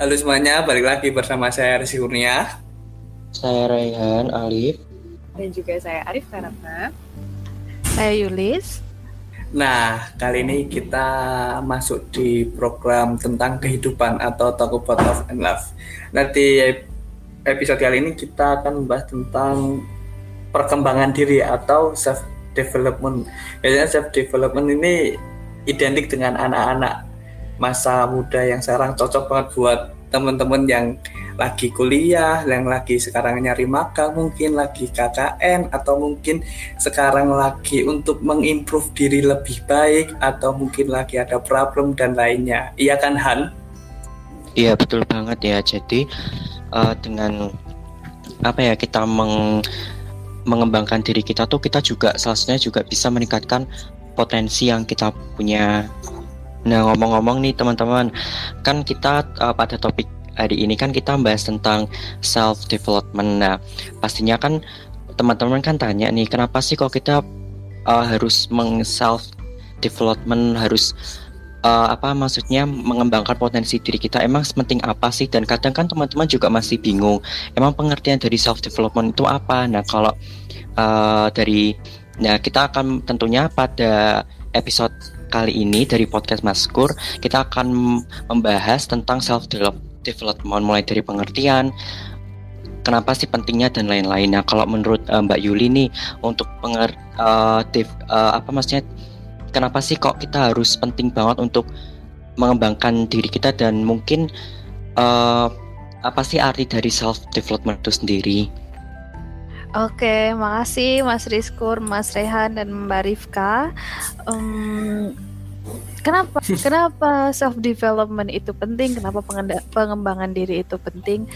Halo semuanya, balik lagi bersama saya Rizky Kurnia. Saya Raihan Alif. Dan juga saya Arif Karana. Saya Yulis. Nah, kali ini kita masuk di program tentang kehidupan atau Talk About Love and Love. Nanti episode kali ini kita akan membahas tentang perkembangan diri atau self development. Biasanya self development ini identik dengan anak-anak masa muda yang sekarang cocok banget buat teman-teman yang lagi kuliah, yang lagi sekarang nyari magang, mungkin lagi KKN atau mungkin sekarang lagi untuk mengimprove diri lebih baik atau mungkin lagi ada problem dan lainnya. Iya kan Han? Iya betul banget ya. Jadi uh, dengan apa ya kita meng mengembangkan diri kita tuh kita juga salah juga bisa meningkatkan potensi yang kita punya Nah ngomong-ngomong nih teman-teman, kan kita uh, pada topik hari ini kan kita membahas tentang self development. Nah pastinya kan teman-teman kan tanya nih kenapa sih kok kita uh, harus meng self development harus uh, apa maksudnya mengembangkan potensi diri kita? Emang sepenting apa sih? Dan kadang kan teman-teman juga masih bingung emang pengertian dari self development itu apa? Nah kalau uh, dari nah kita akan tentunya pada episode kali ini dari podcast Maskur kita akan membahas tentang self development mulai dari pengertian kenapa sih pentingnya dan lain-lain. Nah, kalau menurut uh, Mbak Yuli nih untuk penger uh, uh, apa maksudnya kenapa sih kok kita harus penting banget untuk mengembangkan diri kita dan mungkin uh, apa sih arti dari self development itu sendiri? Oke, makasih Mas Rizkur, Mas Rehan dan Mbak Rifka. Um, kenapa kenapa self development itu penting? Kenapa pengembangan diri itu penting?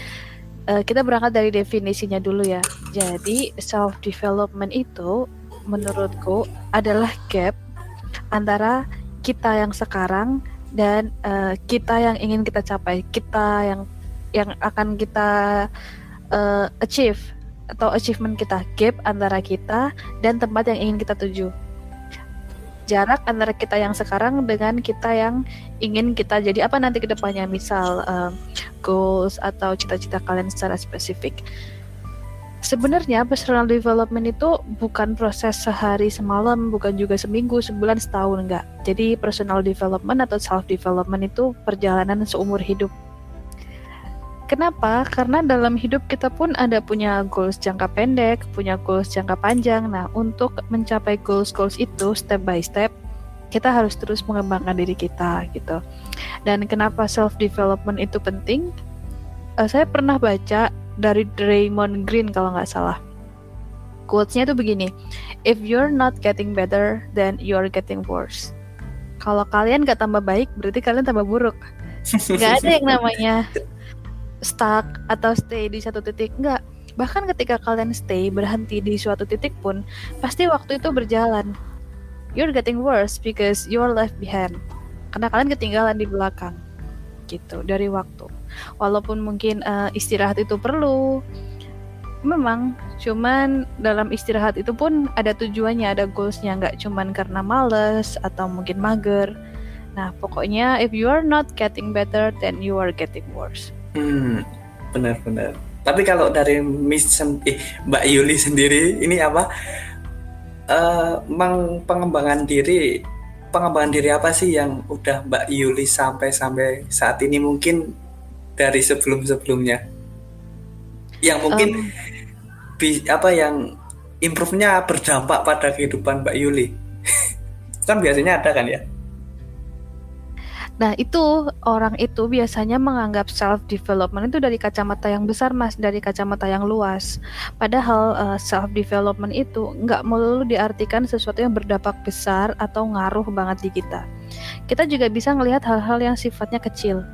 Uh, kita berangkat dari definisinya dulu ya. Jadi self development itu menurutku adalah gap antara kita yang sekarang dan uh, kita yang ingin kita capai, kita yang yang akan kita uh, achieve atau achievement kita gap antara kita dan tempat yang ingin kita tuju. Jarak antara kita yang sekarang dengan kita yang ingin kita jadi apa nanti ke depannya misal uh, goals atau cita-cita kalian secara spesifik. Sebenarnya personal development itu bukan proses sehari semalam bukan juga seminggu sebulan setahun enggak. Jadi personal development atau self development itu perjalanan seumur hidup Kenapa? Karena dalam hidup kita pun ada punya goals jangka pendek, punya goals jangka panjang. Nah, untuk mencapai goals-goals itu step by step, kita harus terus mengembangkan diri kita gitu. Dan kenapa self development itu penting? Uh, saya pernah baca dari Raymond Green kalau nggak salah. Quotes-nya itu begini, If you're not getting better, then you're getting worse. Kalau kalian nggak tambah baik, berarti kalian tambah buruk. Gak ada yang namanya stuck atau stay di satu titik enggak. Bahkan ketika kalian stay berhenti di suatu titik pun pasti waktu itu berjalan. You're getting worse because you're left behind. Karena kalian ketinggalan di belakang. Gitu dari waktu. Walaupun mungkin uh, istirahat itu perlu. Memang cuman dalam istirahat itu pun ada tujuannya ada goalsnya. Nggak cuman karena males atau mungkin mager. Nah pokoknya if you are not getting better then you are getting worse Hmm, benar-benar. Tapi kalau dari Miss eh, Mbak Yuli sendiri ini apa? Uh, pengembangan diri, pengembangan diri apa sih yang udah Mbak Yuli sampai sampai saat ini mungkin dari sebelum-sebelumnya? Yang mungkin um, bi, apa yang improve-nya berdampak pada kehidupan Mbak Yuli? kan biasanya ada kan ya? Nah, itu orang itu biasanya menganggap self development itu dari kacamata yang besar, Mas, dari kacamata yang luas. Padahal uh, eh, self development itu nggak melulu diartikan sesuatu yang berdampak besar atau ngaruh banget di kita. Kita juga bisa melihat hal-hal yang sifatnya kecil,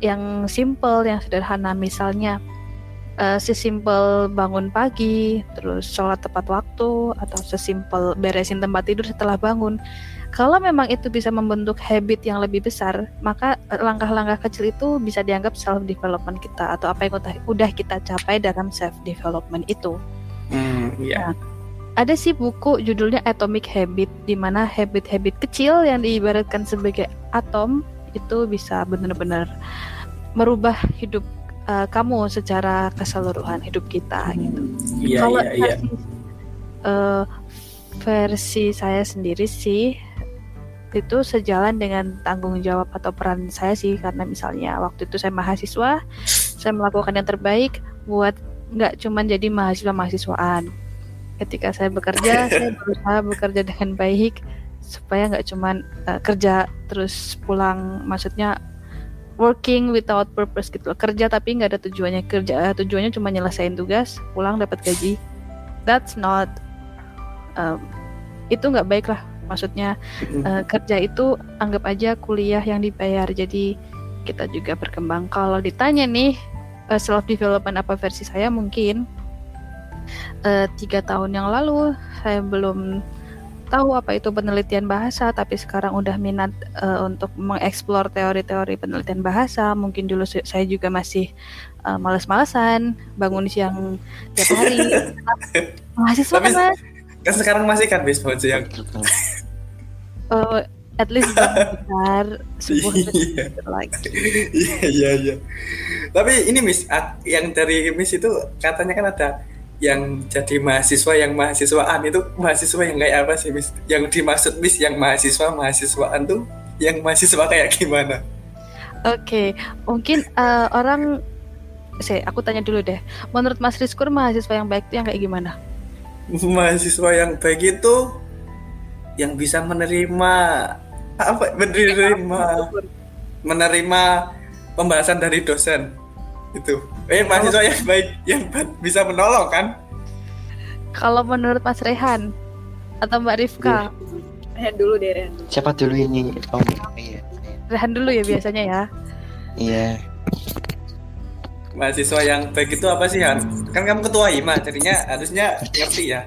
yang simple, yang sederhana, misalnya uh, sesimpel bangun pagi, terus sholat tepat waktu, atau sesimpel beresin tempat tidur setelah bangun kalau memang itu bisa membentuk habit yang lebih besar, maka eh, langkah-langkah kecil itu bisa dianggap self development kita atau apa yang udah, kita capai dalam self development itu. Hmm, yeah. nah, ada sih buku judulnya Atomic Habit di mana habit-habit kecil yang diibaratkan sebagai atom itu bisa benar-benar merubah hidup uh, kamu secara keseluruhan hidup kita gitu. Iya Kalau iya iya. versi, uh, versi saya sendiri sih itu sejalan dengan tanggung jawab atau peran saya sih. Karena misalnya waktu itu saya mahasiswa saya melakukan yang terbaik buat nggak cuman jadi mahasiswa mahasiswaan. Ketika saya bekerja saya berusaha bekerja dengan baik supaya nggak cuman uh, kerja terus pulang maksudnya working without purpose gitu loh. kerja tapi nggak ada tujuannya. Kerja uh, tujuannya cuma nyelesain tugas pulang dapat gaji. That's not um, itu nggak baik lah maksudnya uh, kerja itu anggap aja kuliah yang dibayar. Jadi kita juga berkembang. Kalau ditanya nih uh, self development apa versi saya mungkin uh, tiga tahun yang lalu saya belum tahu apa itu penelitian bahasa tapi sekarang udah minat uh, untuk mengeksplor teori-teori penelitian bahasa. Mungkin dulu saya juga masih uh, males-malesan bangun siang tiap hari. Mahasiswa kan mas kan sekarang masih kan bis siang uh, at least besar sebuah iya. lagi. Iya iya iya. Tapi ini Miss, yang dari Miss itu katanya kan ada yang jadi mahasiswa yang mahasiswaan itu mahasiswa yang kayak apa sih Miss? Yang dimaksud Miss yang mahasiswa mahasiswaan tuh yang mahasiswa kayak gimana? Oke, okay. mungkin uh, orang saya aku tanya dulu deh. Menurut Mas Rizkur mahasiswa yang baik itu yang kayak gimana? Mahasiswa yang baik itu yang bisa menerima apa menerima menerima pembahasan dari dosen. Itu. Eh mahasiswa yang baik yang bisa menolong kan? Kalau menurut Mas Rehan atau Mbak Rifka? Rehan dulu deh Rehan. Siapa dulu ini? Oh iya. Rehan dulu ya biasanya ya. Iya mahasiswa yang baik itu apa sih Han? Kan kamu ketua hima jadinya harusnya ngerti ya.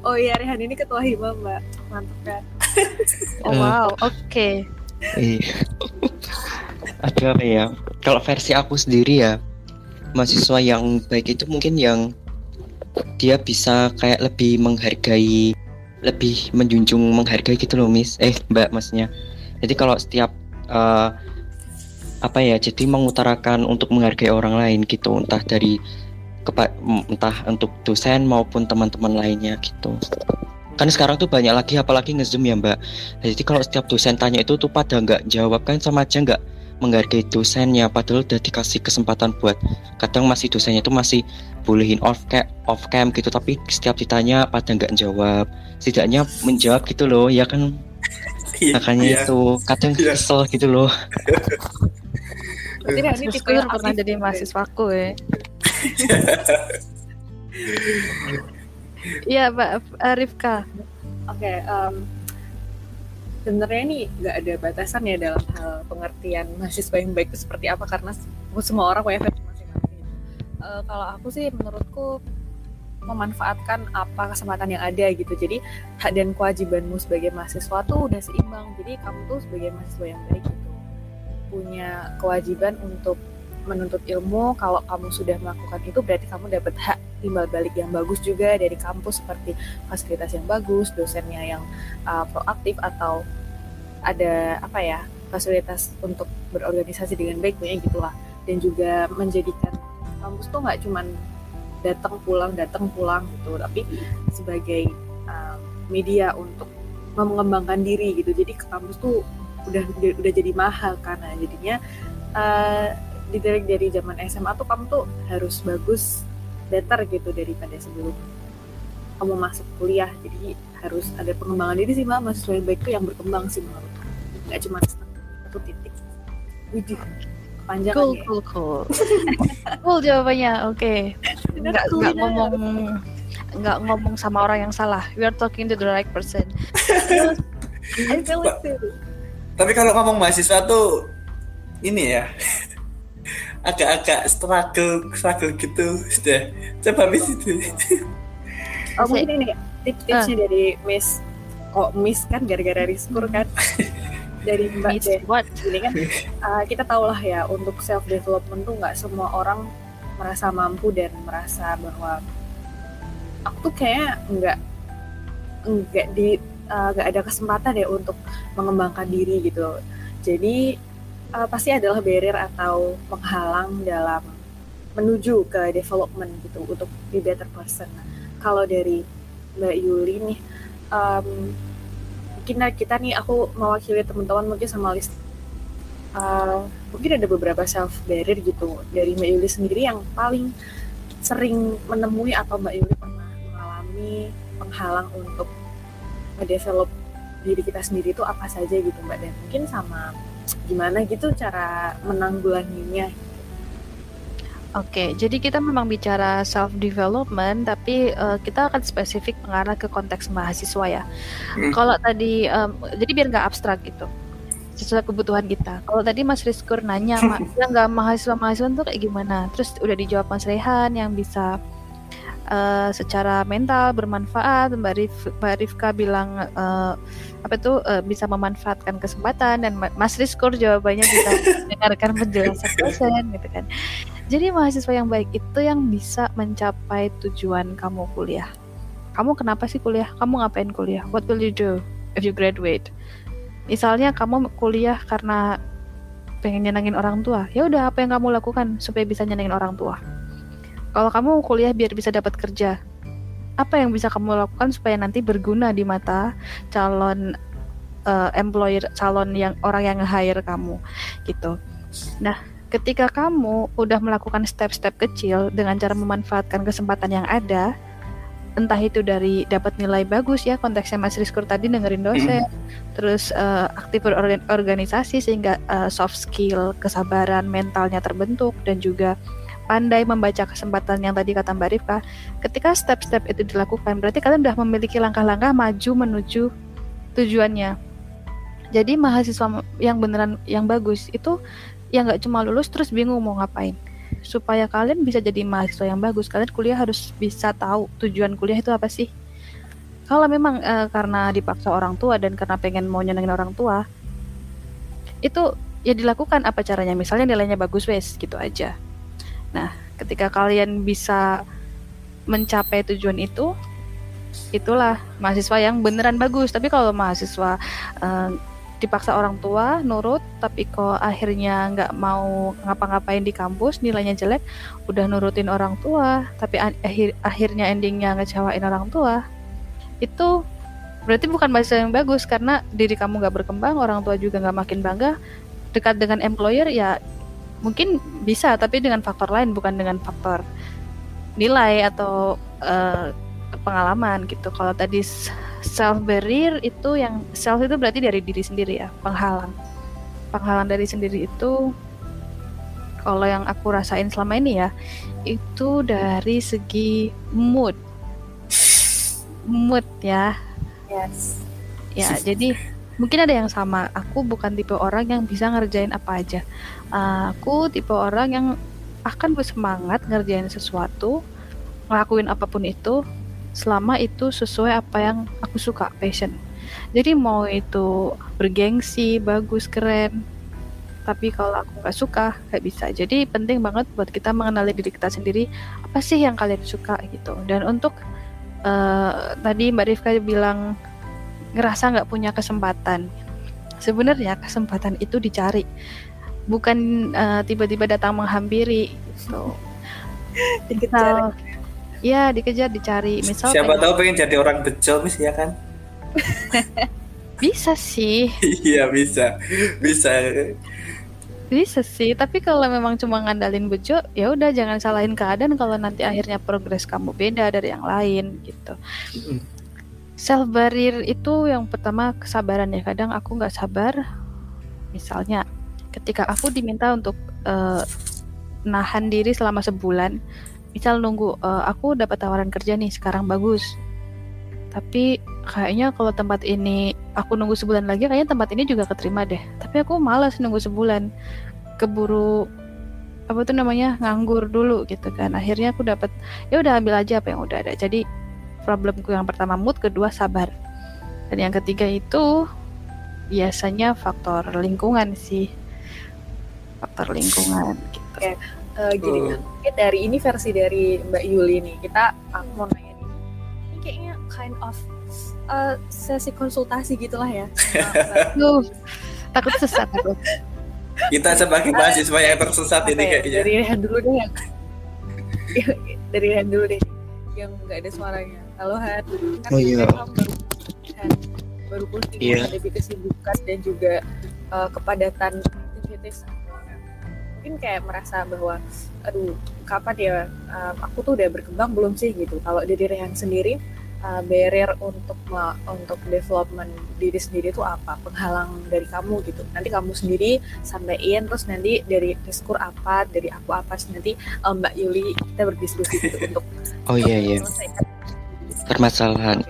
Oh iya Rehan ini ketua hima mbak. Mantap kan? Oh wow oke. Okay. iya. Ada apa ya? Kalau versi aku sendiri ya mahasiswa yang baik itu mungkin yang dia bisa kayak lebih menghargai lebih menjunjung menghargai gitu loh Miss. Eh Mbak maksudnya. Jadi kalau setiap uh, apa ya jadi mengutarakan untuk menghargai orang lain gitu entah dari kepa entah untuk dosen maupun teman-teman lainnya gitu. Kan sekarang tuh banyak lagi apalagi ngezoom ya mbak. Jadi kalau setiap dosen tanya itu tuh pada nggak jawab kan sama aja nggak menghargai dosennya. Padahal udah dikasih kesempatan buat kadang masih dosennya itu masih bolehin off cam off cam gitu. Tapi setiap ditanya pada nggak jawab setidaknya menjawab gitu loh ya kan? Iya, makanya iya. itu kadang iya. kesel gitu loh Berarti ini tipe yang pernah jadi mahasiswaku ya Iya, Mbak Rifka. Oke, okay, um, sebenarnya ini nggak ada batasan ya dalam hal pengertian mahasiswa yang baik itu seperti apa karena semua orang punya versi masing-masing. Uh, kalau aku sih menurutku memanfaatkan apa kesempatan yang ada gitu. Jadi hak dan kewajibanmu sebagai mahasiswa tuh udah seimbang. Jadi kamu tuh sebagai mahasiswa yang baik gitu punya kewajiban untuk menuntut ilmu kalau kamu sudah melakukan itu berarti kamu dapat hak timbal balik yang bagus juga dari kampus seperti fasilitas yang bagus dosennya yang uh, proaktif atau ada apa ya fasilitas untuk berorganisasi dengan baik punya gitulah. Dan juga menjadikan kampus tuh nggak cuman datang pulang datang pulang gitu tapi sebagai uh, media untuk mengembangkan diri gitu. Jadi ke kampus tuh udah udah jadi mahal karena jadinya uh, didirik dari zaman SMA tuh kamu tuh harus bagus better gitu daripada sebelum kamu masuk kuliah. Jadi harus ada pengembangan diri sih mbak. Mahasiswa yang baik tuh yang berkembang sih menurut nggak cuma satu titik. Widih panjang cool, ya. cool cool. Cool jawabannya oke. Okay. nggak nggak ngomong nggak ngomong sama orang yang salah. We are talking to the right person. I feel it too tapi kalau ngomong mahasiswa tuh ini ya agak-agak struggle struggle gitu sudah. Coba miss itu. Oh mungkin ini tips-tipsnya uh. dari miss. Kok miss kan gara-gara riskur kan? Dari mbak miss what? ini kan uh, kita tahu lah ya untuk self development tuh nggak semua orang merasa mampu dan merasa bahwa aku tuh kayak nggak nggak di uh, ada kesempatan ya untuk mengembangkan diri gitu jadi uh, pasti adalah barrier atau penghalang dalam menuju ke development gitu untuk be better person. Kalau dari Mbak Yuli nih, um, mungkin kita nih aku mewakili teman-teman mungkin sama list uh, mungkin ada beberapa self barrier gitu dari Mbak Yuli sendiri yang paling sering menemui atau Mbak Yuli pernah mengalami penghalang untuk mendevelop diri kita sendiri itu apa saja gitu Mbak dan mungkin sama gimana gitu cara menanggulanginya Oke, jadi kita memang bicara self development, tapi uh, kita akan spesifik mengarah ke konteks mahasiswa ya. Hmm. Kalau tadi, um, jadi biar nggak abstrak gitu, sesuai kebutuhan kita. Kalau tadi Mas Rizkur nanya, ya nggak mahasiswa mahasiswa tuh kayak gimana? Terus udah dijawab Mas Rehan yang bisa uh, secara mental bermanfaat. Mbak, Rif, Mbak Rifka bilang uh, apa itu uh, bisa memanfaatkan kesempatan dan Mas Rizkur jawabannya bisa mendengarkan penjelasan dosen gitu kan. Jadi mahasiswa yang baik itu yang bisa mencapai tujuan kamu kuliah. Kamu kenapa sih kuliah? Kamu ngapain kuliah? What will you do if you graduate? Misalnya kamu kuliah karena pengen nyenengin orang tua, ya udah apa yang kamu lakukan supaya bisa nyenengin orang tua. Kalau kamu kuliah biar bisa dapat kerja, apa yang bisa kamu lakukan supaya nanti berguna di mata calon uh, employer, calon yang orang yang nge-hire kamu gitu. Nah, ketika kamu udah melakukan step-step kecil dengan cara memanfaatkan kesempatan yang ada, entah itu dari dapat nilai bagus ya konteksnya Mas Rizkur tadi dengerin dosen, mm. terus uh, aktif berorganisasi sehingga uh, soft skill, kesabaran mentalnya terbentuk dan juga pandai membaca kesempatan yang tadi kata Mbak Rifka. Ketika step-step itu dilakukan, berarti kalian sudah memiliki langkah-langkah maju menuju tujuannya. Jadi mahasiswa yang beneran yang bagus itu yang nggak cuma lulus terus bingung mau ngapain supaya kalian bisa jadi mahasiswa yang bagus kalian kuliah harus bisa tahu tujuan kuliah itu apa sih kalau memang e, karena dipaksa orang tua dan karena pengen mau nyenengin orang tua itu ya dilakukan apa caranya misalnya nilainya bagus wes gitu aja nah ketika kalian bisa mencapai tujuan itu itulah mahasiswa yang beneran bagus. Tapi kalau mahasiswa uh, dipaksa orang tua nurut tapi kok akhirnya nggak mau ngapa-ngapain di kampus nilainya jelek udah nurutin orang tua tapi akhir akhirnya endingnya ngecewain orang tua itu berarti bukan bahasa yang bagus. Karena diri kamu nggak berkembang orang tua juga nggak makin bangga dekat dengan employer ya mungkin bisa tapi dengan faktor lain bukan dengan faktor nilai atau uh, pengalaman gitu. Kalau tadi self barrier itu yang self itu berarti dari diri sendiri ya penghalang. Penghalang dari sendiri itu kalau yang aku rasain selama ini ya itu dari segi mood. Mood ya. Yes. Ya jadi mungkin ada yang sama. Aku bukan tipe orang yang bisa ngerjain apa aja aku tipe orang yang akan bersemangat ngerjain sesuatu ngelakuin apa pun itu selama itu sesuai apa yang aku suka passion. Jadi mau itu bergengsi bagus keren tapi kalau aku nggak suka nggak bisa. Jadi penting banget buat kita mengenali diri kita sendiri apa sih yang kalian suka gitu. Dan untuk uh, tadi Mbak Rifka bilang ngerasa nggak punya kesempatan. Sebenarnya kesempatan itu dicari bukan uh, tiba-tiba datang menghampiri gitu. Kita Iya dikejar dicari. Misal siapa pengen... tahu pengen jadi orang bejo mis ya kan? Bisa sih. Iya bisa. Bisa. Bisa sih tapi kalau memang cuma ngandalin bejo ya udah jangan salahin keadaan kalau nanti akhirnya progres kamu beda dari yang lain gitu. Self barrier itu yang pertama kesabaran ya. Kadang aku nggak sabar misalnya ketika aku diminta untuk uh, nahan diri selama sebulan misal nunggu uh, aku dapat tawaran kerja nih sekarang bagus. Tapi kayaknya kalau tempat ini aku nunggu sebulan lagi kayaknya tempat ini juga keterima deh. Tapi aku malas nunggu sebulan. Keburu apa tuh namanya nganggur dulu gitu kan. Akhirnya aku dapat ya udah ambil aja apa yang udah ada. Jadi problemku yang pertama mood kedua sabar. Dan yang ketiga itu biasanya faktor lingkungan sih faktor lingkungan gitu uh, gini uh. mungkin dari ini versi dari Mbak Yuli nih. Kita aku mau nanya nih. Ini kayaknya kind of uh, sesi konsultasi gitulah ya. Duh, takut sesat aku. Kita sebagai mahasiswa yang tersesat ini ya, kayaknya. dari Rehan dulu deh yang dari Rehan dulu deh yang nggak ada suaranya. Halo Han. Kan Oh, iya. baru Han, baru posting Iya. menghadapi kesibukan dan juga uh, kepadatan aktivitas mungkin kayak merasa bahwa aduh kapan ya uh, aku tuh udah berkembang belum sih? Gitu. Kalau dari Rehan sendiri uh, barrier untuk untuk development diri sendiri itu apa? Penghalang dari kamu gitu. Nanti kamu sendiri sampaikan terus nanti dari diskur apa dari aku apa nanti uh, Mbak Yuli kita berdiskusi gitu untuk oh iya iya. permasalahan.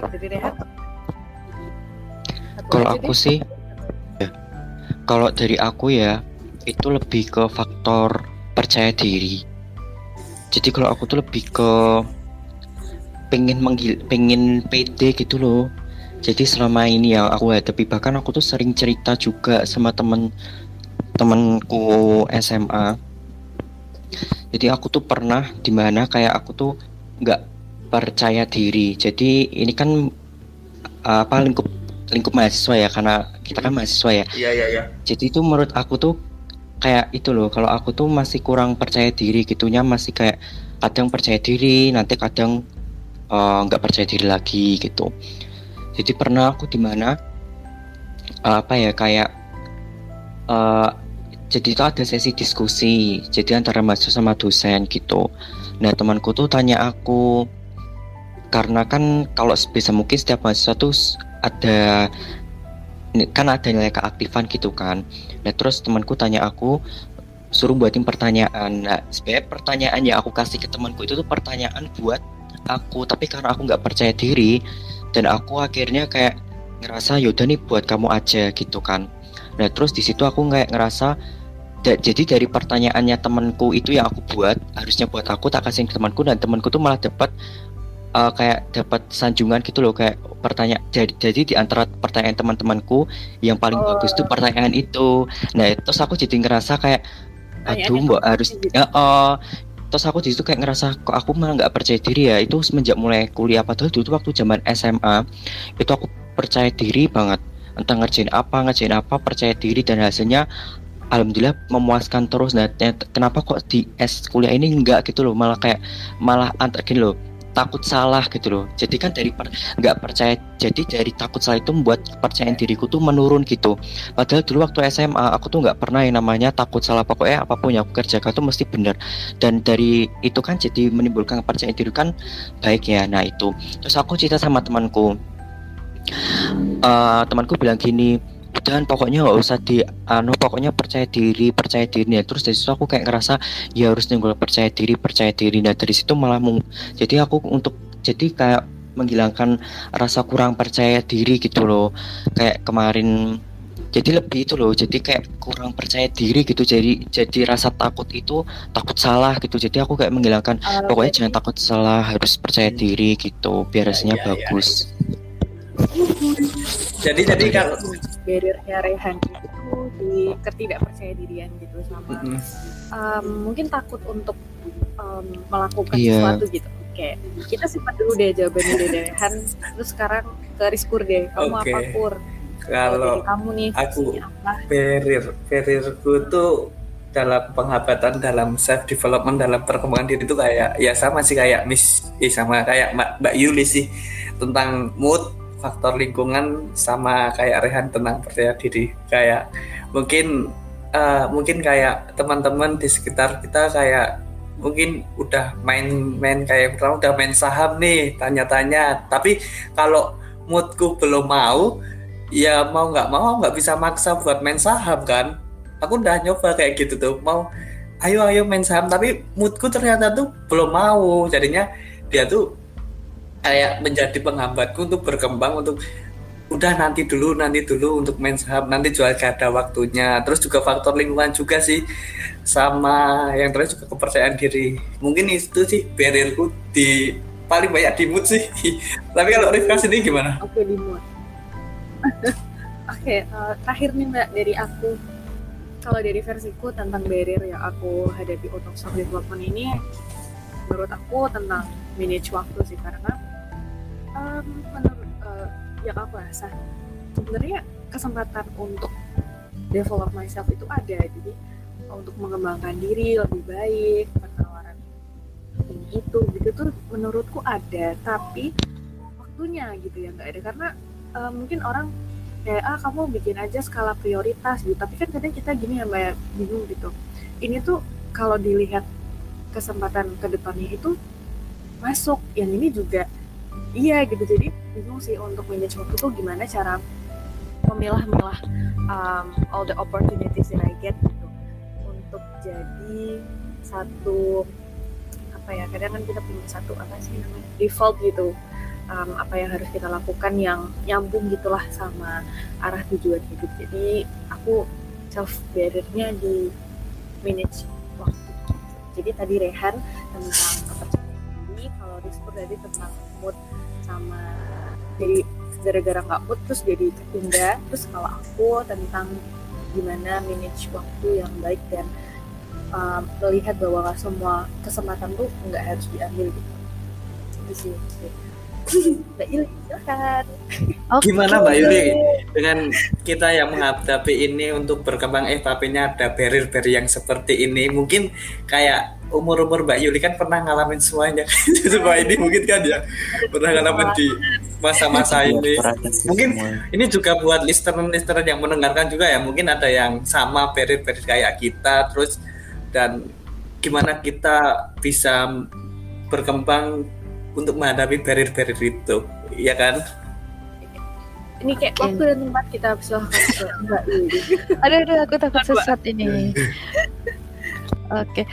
Kalau aku sih ya, kalau dari aku ya itu lebih ke faktor percaya diri. Jadi kalau aku tuh lebih ke pengen menggil pengen pede gitu loh. Jadi selama ini yang aku hadapi bahkan aku tuh sering cerita juga sama temen temenku SMA jadi aku tuh pernah di mana kayak aku tuh nggak percaya diri. Jadi ini kan apa lingkup lingkup mahasiswa ya karena kita kan mahasiswa ya. Iya iya iya. Jadi itu menurut aku tuh kayak itu loh kalau aku tuh masih kurang percaya diri gitunya masih kayak kadang percaya diri nanti kadang eh, nggak percaya diri lagi gitu. Jadi pernah aku di mana eh, apa ya kayak eh, jadi itu ada sesi diskusi jadi antara mahasiswa sama dosen gitu. Nah temanku tuh tanya aku karena kan kalau sebisa mungkin setiap mahasiswa tuh ada kan ada nilai keaktifan gitu kan. Nah terus temanku tanya aku suruh buatin pertanyaan. Nah sebenarnya pertanyaan yang aku kasih ke temanku itu tuh pertanyaan buat aku tapi karena aku nggak percaya diri dan aku akhirnya kayak ngerasa yaudah nih buat kamu aja gitu kan. Nah terus di situ aku kayak ngerasa jadi dari pertanyaannya temanku itu yang aku buat harusnya buat aku tak kasih ke temanku dan temanku tuh malah dapat uh, kayak dapat sanjungan gitu loh kayak pertanyaan jadi jadi di antara pertanyaan teman-temanku yang paling Oh. bagus tuh pertanyaan itu nah terus aku jadi ngerasa kayak aduh mbak harus gitu. ya oh. terus aku di situ kayak ngerasa kok aku malah nggak percaya diri ya itu semenjak mulai kuliah padahal dulu tuh waktu zaman SMA itu aku percaya diri banget entah ngerjain apa ngerjain apa percaya diri dan hasilnya alhamdulillah memuaskan terus nah kenapa kok di S kuliah ini enggak gitu loh malah kayak malah antar gini loh takut salah gitu loh. Jadi kan dari per- nggak percaya jadi dari takut salah itu membuat kepercayaan diriku tuh menurun gitu. Padahal dulu waktu SMA aku tuh nggak pernah yang namanya takut salah pokoknya apa pun yang aku kerjakan tuh mesti benar. Dan dari itu kan jadi menimbulkan kepercayaan diri kan baik ya. Nah itu. Terus aku cerita sama temanku. Eh, temanku bilang gini dan pokoknya nggak usah di anu pokoknya percaya diri percaya diri. Nah, terus dari situ aku kayak ngerasa ya harus tinggal percaya diri percaya diri. Nah dari situ malah meng- jadi aku untuk jadi kayak menghilangkan rasa kurang percaya diri gitu loh. Kayak kemarin jadi lebih itu loh jadi kayak kurang percaya diri gitu. Jadi jadi rasa takut itu takut salah gitu. Jadi aku kayak menghilangkan Uh, pokoknya jangan takut salah harus percaya diri gitu. Biar Ya, hasilnya ya, ya. bagus jadi jadi kalau barriernya Rehan itu di ketidakpercaya dirian gitu sama Mm-mm. um, mungkin takut untuk um, melakukan Iya. sesuatu gitu Oke, kita simpan dulu deh jawabannya dari Rehan terus sekarang ke Riskur deh kamu Oke. apa Kur kalau kamu nih aku barrier barrierku tuh dalam penghabatan dalam self development dalam perkembangan diri itu kayak ya sama sih kayak Miss eh, sama kayak Mbak, Mbak Yuli sih tentang mood faktor lingkungan sama kayak Rehan tentang percaya diri. Kayak mungkin eh, mungkin kayak teman-teman di sekitar kita kayak mungkin udah main-main kayak pertama udah main saham nih tanya-tanya. Tapi kalau moodku belum mau ya mau nggak mau nggak bisa maksa buat main saham kan. Aku udah nyoba kayak gitu tuh mau ayo ayo main saham. Tapi moodku ternyata tuh belum mau. Jadinya dia tuh kayak menjadi penghambatku untuk berkembang untuk udah nanti dulu nanti dulu untuk main saham nanti jual ada waktunya. Terus juga faktor lingkungan juga sih sama yang terakhir juga kepercayaan diri. Mungkin itu sih barrierku di paling banyak di mood sih. Tapi kalau Rifka sendiri gimana? Oke di mood. Oke eh, terakhir nih mbak dari aku. Kalau dari versiku tentang barrier yang aku hadapi untuk self development ini menurut aku tentang manage waktu sih. Karena em, menurut eh, yang aku rasa sebenarnya kesempatan untuk develop myself itu ada. Jadi untuk mengembangkan diri lebih baik penawaran ini itu gitu tuh menurutku ada. Tapi waktunya gitu ya nggak ada. Karena uh, mungkin orang kayak ah kamu bikin aja skala prioritas gitu. Tapi kan kadang kita gini ya mbak ya, bingung gitu. Ini tuh kalau dilihat kesempatan ke depannya itu masuk. Yang ini juga iya gitu. Jadi bingung sih untuk manage waktu tuh gimana cara memilah-milah um, all the opportunities that I get gitu. Untuk jadi satu apa ya kadang kan kita punya satu apa sih namanya default gitu. Um, apa yang harus kita lakukan yang nyambung gitulah sama arah tujuan hidup. Jadi aku self barriernya di manage waktu. Jadi tadi Rehan tentang kepercayaan diri kalau Rizkur tadi tentang mood sama jadi gara-gara nggak mood terus jadi tertunda terus kalau aku tentang gimana manage waktu yang baik dan um, melihat bahwa semua kesempatan tuh nggak harus diambil gitu. Itu sih. Mbak Yuli silahkan okay. gimana Mbak Yuli dengan kita yang menghadapi ini untuk berkembang eh tapi ada barrier-barrier yang seperti ini mungkin kayak umur-umur Mbak Yuli kan pernah ngalamin semuanya. Semua ini mungkin kan ya pernah ngalamin di masa-masa iya, ini. mungkin ini. juga buat listener-listener yang mendengarkan juga ya mungkin ada yang sama barrier-barrier kayak kita terus dan gimana kita bisa berkembang untuk menghadapi barrier-barrier itu ya kan? Ini kayak waktu dan tempat kita silahkan Mbak aduh aduh aku takut sesat ini. Oke okay.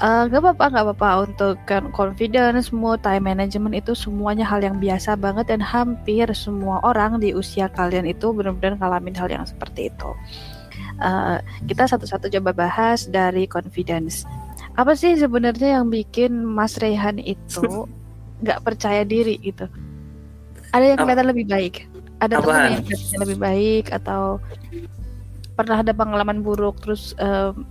Uh, gak apa-apa, gak apa-apa untuk kan confidence, mood, time management itu semuanya hal yang biasa banget dan hampir semua orang di usia kalian itu benar-benar ngalamin hal yang seperti itu. Uh, kita satu-satu coba bahas dari confidence. Apa sih sebenarnya yang bikin Mas Rehan itu nggak percaya diri gitu? Ada yang kelihatan lebih baik, ada teman yang kelihatan lebih baik atau pernah ada pengalaman buruk terus um,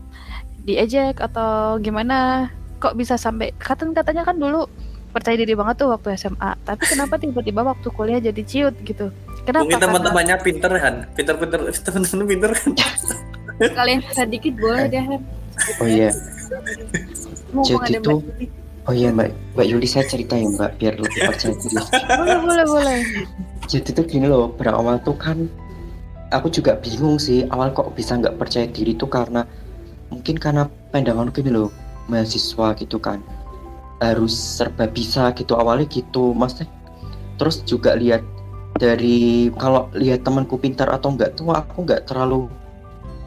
diejek atau gimana? Kok bisa sampai kata katanya kan dulu percaya diri banget tuh waktu SMA tapi kenapa tiba-tiba waktu kuliah jadi ciut gitu? Kenapa mungkin teman-temannya pinter kan pinter-pinter teman-teman pinter kan kalian sedikit boleh deh Han. Oh iya. Jadi tuh Oh iya Mbak, Mbak Yuli saya cerita ya Mbak biar lebih percaya diri. boleh boleh boleh. Jadi tuh gini loh, berawal tuh kan aku juga bingung sih awal kok bisa nggak percaya diri tuh karena mungkin karena pandangan gini loh mahasiswa gitu kan. Harus serba bisa gitu awalnya gitu mas terus juga lihat dari kalau lihat temanku pintar atau enggak tuh aku enggak terlalu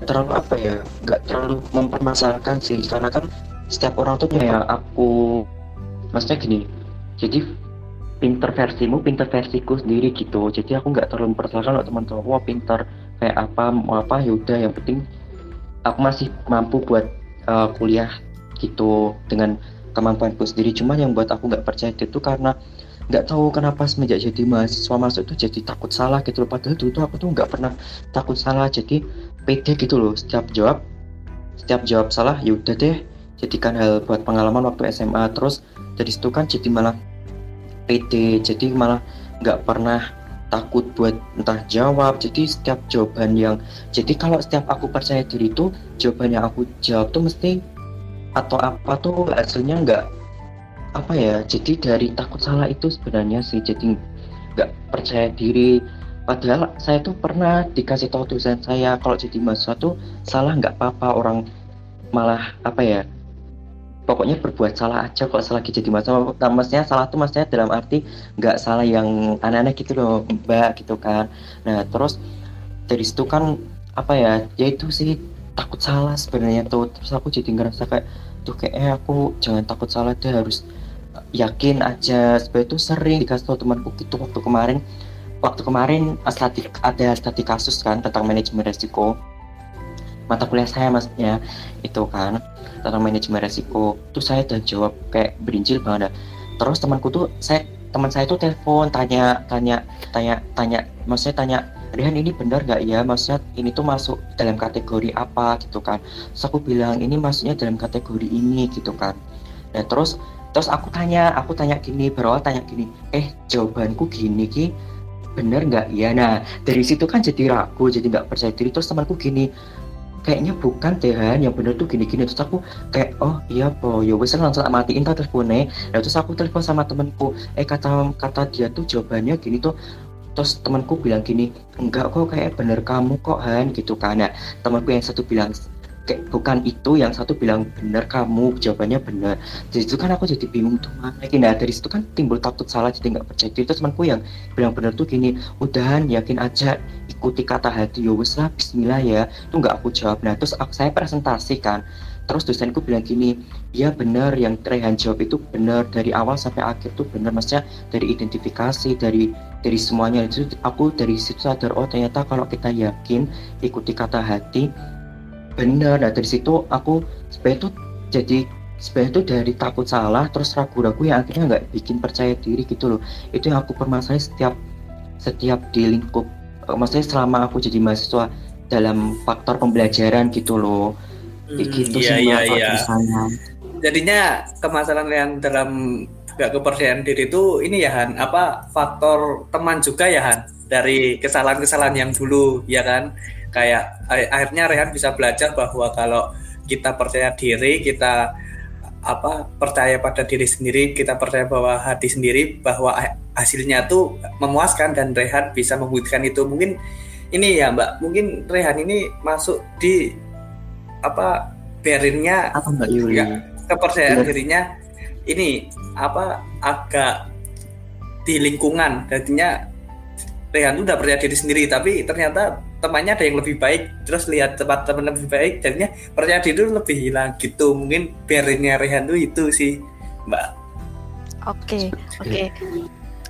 terlalu apa ya enggak terlalu mempermasalahkan sih. Karena kan setiap orang tuh ya aku maksudnya gini. Jadi pinter versimu pinter versiku sendiri gitu. Jadi aku nggak terlalu mempermasalahkan kalau teman-teman wah pinter kayak apa mau apa yaudah yang penting aku masih mampu buat uh, kuliah gitu dengan kemampuanku sendiri. Cuma yang buat aku nggak percaya itu karena nggak tahu kenapa semenjak jadi mahasiswa masuk itu jadi takut salah gitu loh. Padahal dulu tuh aku tuh nggak pernah takut salah jadi pede gitu loh. Setiap jawab setiap jawab salah ya udah deh jadikan hal buat pengalaman waktu SMA terus dari situ kan jadi malah pede jadi malah nggak pernah takut buat entah jawab. Jadi setiap jawaban yang jadi kalau setiap aku percaya diri itu jawaban yang aku jawab tuh mesti atau apa tuh hasilnya nggak apa ya jadi dari takut salah itu sebenarnya sih. Jadi nggak percaya diri. Padahal saya tuh pernah dikasih tahu dosen saya kalau jadi mahasiswa tuh salah nggak apa-apa orang malah apa ya pokoknya berbuat salah aja kalau selagi jadi masalah nah, maksudnya salah tuh maksudnya dalam arti nggak salah yang aneh-aneh gitu loh mbak gitu kan. Nah terus dari situ kan apa ya ya itu sih takut salah sebenarnya tuh. Terus aku jadi ngerasa kayak tuh kayak eh aku jangan takut salah deh harus yakin aja. Sebenarnya tuh sering dikasih tau temanku gitu waktu kemarin waktu kemarin stati, ada studi kasus kan tentang manajemen resiko mata kuliah saya maksudnya itu kan tentang manajemen resiko. Tuh saya udah jawab kayak berinjil banget terus temanku tuh saya teman saya tuh telepon tanya tanya tanya tanya maksudnya tanya Rihan ini benar gak ya? Maksudnya ini tuh masuk dalam kategori apa? Gitu kan. Terus aku bilang ini maksudnya dalam kategori ini gitu kan. Nah terus terus aku tanya aku tanya gini berawal tanya gini eh jawabanku gini ki. Bener nggak ya? Nah dari situ kan jadi ragu jadi nggak percaya diri. Terus temanku gini kayaknya bukan deh Han. Yang bener tuh gini-gini. Terus aku kayak oh iya po. Ya wes langsung matiin tak teleponnya nah terus aku telepon sama temanku eh kata kata dia tuh jawabannya gini tuh. Terus temanku bilang gini enggak kok kayak bener kamu kok Han gitu kan. Nah temanku yang satu bilang kayak bukan itu yang satu bilang benar kamu jawabannya benar. Jadi itu kan aku jadi bingung tuh mana nah dari situ kan timbul takut salah jadi nggak percaya. Terus temanku yang bilang benar tuh gini udahan yakin aja ikuti kata hati yo ya lah Bismillah ya. Tuh nggak aku jawab. Nah terus aku, saya presentasi kan. Terus dosenku bilang gini ya benar yang Rehan jawab itu benar dari awal sampai akhir tuh benar maksudnya dari identifikasi dari dari semuanya. Itu aku dari situ sadar oh ternyata kalau kita yakin ikuti kata hati benar nah dari situ aku sebenarnya tuh jadi sebenarnya tuh dari takut salah terus ragu-ragu yang akhirnya nggak bikin percaya diri gitu loh. Itu yang aku permasalahin setiap setiap di lingkup eh, maksudnya selama aku jadi mahasiswa dalam faktor pembelajaran gitu loh. Hmm, gitu iya, sih iya, iya. jadinya kemasalan yang dalam gak kepercayaan diri itu ini ya Han apa faktor teman juga ya Han dari kesalahan-kesalahan yang dulu ya kan kayak akhirnya Rehan bisa belajar bahwa kalau kita percaya diri kita apa percaya pada diri sendiri kita percaya bahwa hati sendiri bahwa hasilnya tuh memuaskan dan Rehan bisa membuktikan itu. Mungkin ini ya Mbak mungkin Rehan ini masuk di apa berinnya apa Mbak Yuli? ya, kepercayaan ya. dirinya ini apa agak di lingkungan. Jadinya Rehan tuh udah percaya diri sendiri tapi ternyata temannya ada yang lebih baik terus lihat tempat teman lebih baik jadinya percaya diri itu lebih hilang gitu mungkin berinnya Rehan tuh itu sih mbak oke okay, oke okay.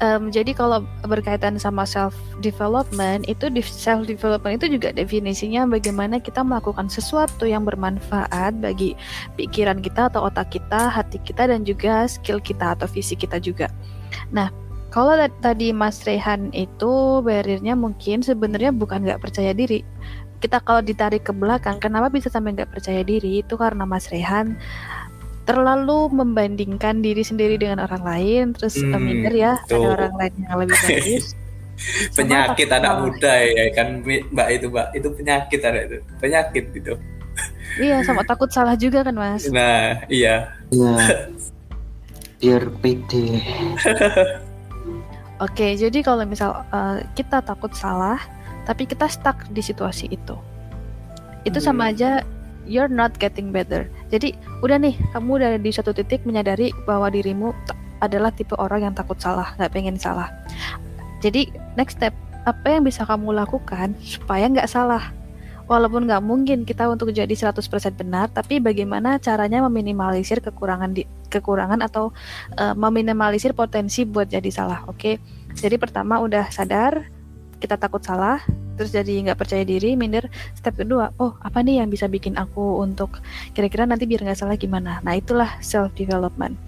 um, jadi kalau berkaitan sama self development itu self development itu juga definisinya bagaimana kita melakukan sesuatu yang bermanfaat bagi pikiran kita atau otak kita, hati kita dan juga skill kita atau visi kita juga. Nah, kalau tadi Mas Rehan itu barriernya mungkin sebenarnya bukan nggak percaya diri. Kita kalau ditarik ke belakang, kenapa bisa sampai nggak percaya diri? Itu karena Mas Rehan terlalu membandingkan diri sendiri dengan orang lain, terus hmm, minder ya tuh. ada orang lain yang lebih bagus. penyakit anak muda ya kan Mbak itu Mbak itu penyakit ada itu penyakit gitu. iya sama takut salah juga kan Mas. Nah iya. Iya. Biar pede. Oke, jadi kalau misal uh, kita takut salah, tapi kita stuck di situasi itu, itu hmm. sama aja you're not getting better. Jadi udah nih, kamu udah di satu titik menyadari bahwa dirimu adalah tipe orang yang takut salah, nggak pengen salah. Jadi next step, apa yang bisa kamu lakukan supaya nggak salah? Walaupun nggak mungkin kita untuk jadi 100% benar, tapi bagaimana caranya meminimalisir kekurangan di kekurangan atau uh, meminimalisir potensi buat jadi salah. Oke. Okay? Jadi pertama udah sadar kita takut salah, terus jadi nggak percaya diri, minder. Step kedua, oh apa nih yang bisa bikin aku untuk kira-kira nanti biar nggak salah gimana? Nah itulah self development.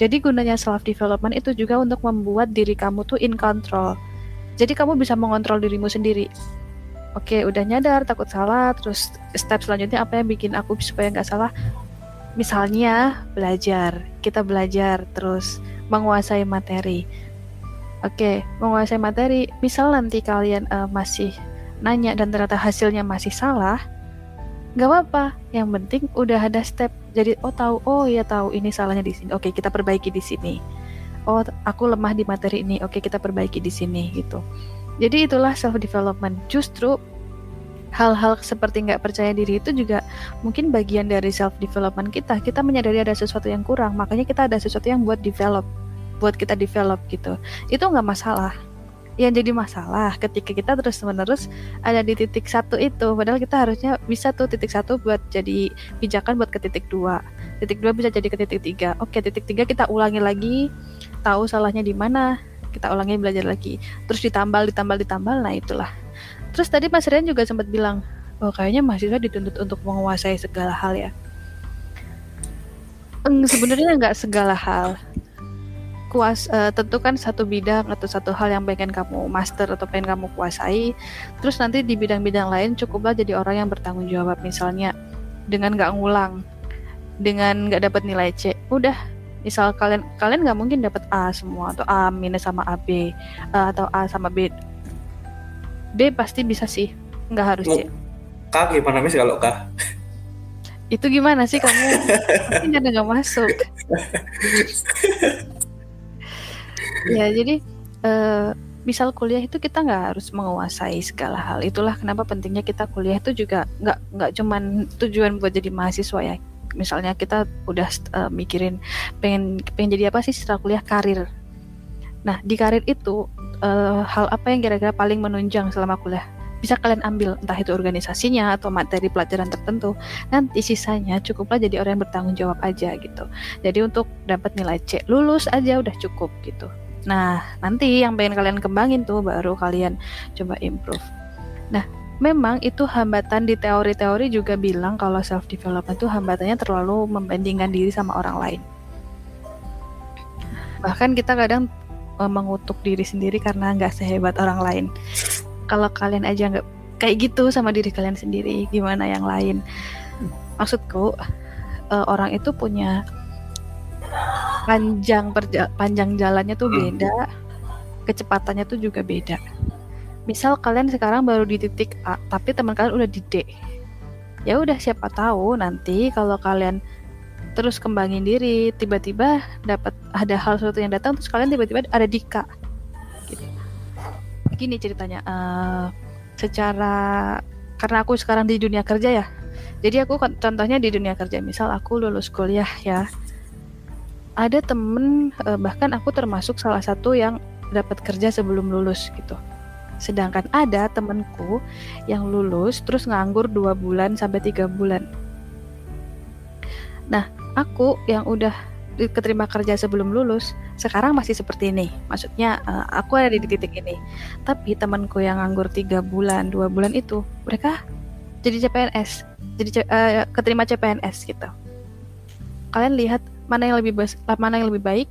Jadi gunanya self development itu juga untuk membuat diri kamu tuh in control. Jadi kamu bisa mengontrol dirimu sendiri Oke, udah nyadar takut salah, terus step selanjutnya apa yang bikin aku supaya nggak salah? Misalnya belajar, kita belajar terus menguasai materi. Oke, menguasai materi. Misal nanti kalian uh, masih nanya dan ternyata hasilnya masih salah, nggak apa-apa. Yang penting udah ada step. Jadi oh tahu, oh ya tahu ini salahnya di sini. Oke, kita perbaiki di sini. Oh, aku lemah di materi ini. Oke, kita perbaiki di sini gitu. Jadi itulah self development. Justru hal-hal seperti nggak percaya diri itu juga mungkin bagian dari self development kita. Kita menyadari ada sesuatu yang kurang, makanya kita ada sesuatu yang buat develop, buat kita develop gitu. Itu nggak masalah. Yang jadi masalah ketika kita terus menerus ada di titik satu itu, padahal kita harusnya bisa tuh titik satu buat jadi pijakan buat ke titik dua, titik dua bisa jadi ke titik tiga. Oke, titik tiga kita ulangi lagi, tahu salahnya di mana, kita ulangi belajar lagi. Terus ditambal ditambal ditambal nah itulah. Terus tadi Mas Rian juga sempat bilang oh kayaknya mahasiswa dituntut untuk menguasai segala hal ya. Sebenarnya nggak segala hal. Kuas uh, tentukan satu bidang atau satu hal yang pengen kamu master atau pengen kamu kuasai. Terus nanti di bidang-bidang lain cukuplah jadi orang yang bertanggung jawab. Misalnya dengan nggak ngulang dengan nggak dapat nilai C udah misal kalian kalian nggak mungkin dapat A semua atau A minus sama AB uh, atau A sama B. B pasti bisa sih nggak harus C K gimana mis kalau K. Itu gimana sih kamu? Pasti nggak nggak masuk. Ya jadi eh, misal kuliah itu kita nggak harus menguasai segala hal. Itulah kenapa pentingnya kita kuliah itu juga nggak nggak cuman tujuan buat jadi mahasiswa ya misalnya kita udah uh, mikirin pengen pengen jadi apa sih setelah kuliah? Karir. Nah di karir itu uh, hal apa yang kira-kira paling menunjang selama kuliah? Bisa kalian ambil entah itu organisasinya atau materi pelajaran tertentu. Nanti sisanya cukuplah jadi orang yang bertanggung jawab aja gitu. Jadi untuk dapat nilai C lulus aja udah cukup gitu. Nah nanti yang pengen kalian kembangin tuh baru kalian coba improve. Nah memang itu hambatan di teori-teori juga bilang kalau self development itu hambatannya terlalu membandingkan diri sama orang lain. Bahkan kita kadang uh, mengutuk diri sendiri karena nggak sehebat orang lain. Kalau kalian aja nggak kayak gitu sama diri kalian sendiri gimana yang lain? Maksudku uh, orang itu punya panjang perja panjang jalannya tuh beda kecepatannya tuh juga beda misal kalian sekarang baru di titik A tapi teman kalian udah di D. Ya udah siapa tahu nanti kalau kalian terus kembangin diri tiba-tiba dapat ada hal sesuatu yang datang terus kalian tiba-tiba ada di K. Gitu. Gini ceritanya uh, secara karena aku sekarang di dunia kerja ya. Jadi aku contohnya di dunia kerja. Misal aku lulus kuliah ya. Ada temen uh, bahkan aku termasuk salah satu yang dapat kerja sebelum lulus gitu Sedangkan ada temenku yang lulus terus nganggur dua bulan sampai tiga bulan. Nah, aku yang udah keterima kerja sebelum lulus, sekarang masih seperti ini. Maksudnya uh, aku ada di titik ini. Tapi temanku yang nganggur tiga bulan, dua bulan itu, mereka jadi CPNS, jadi uh, keterima CPNS gitu. Kalian lihat mana yang lebih mana yang lebih baik?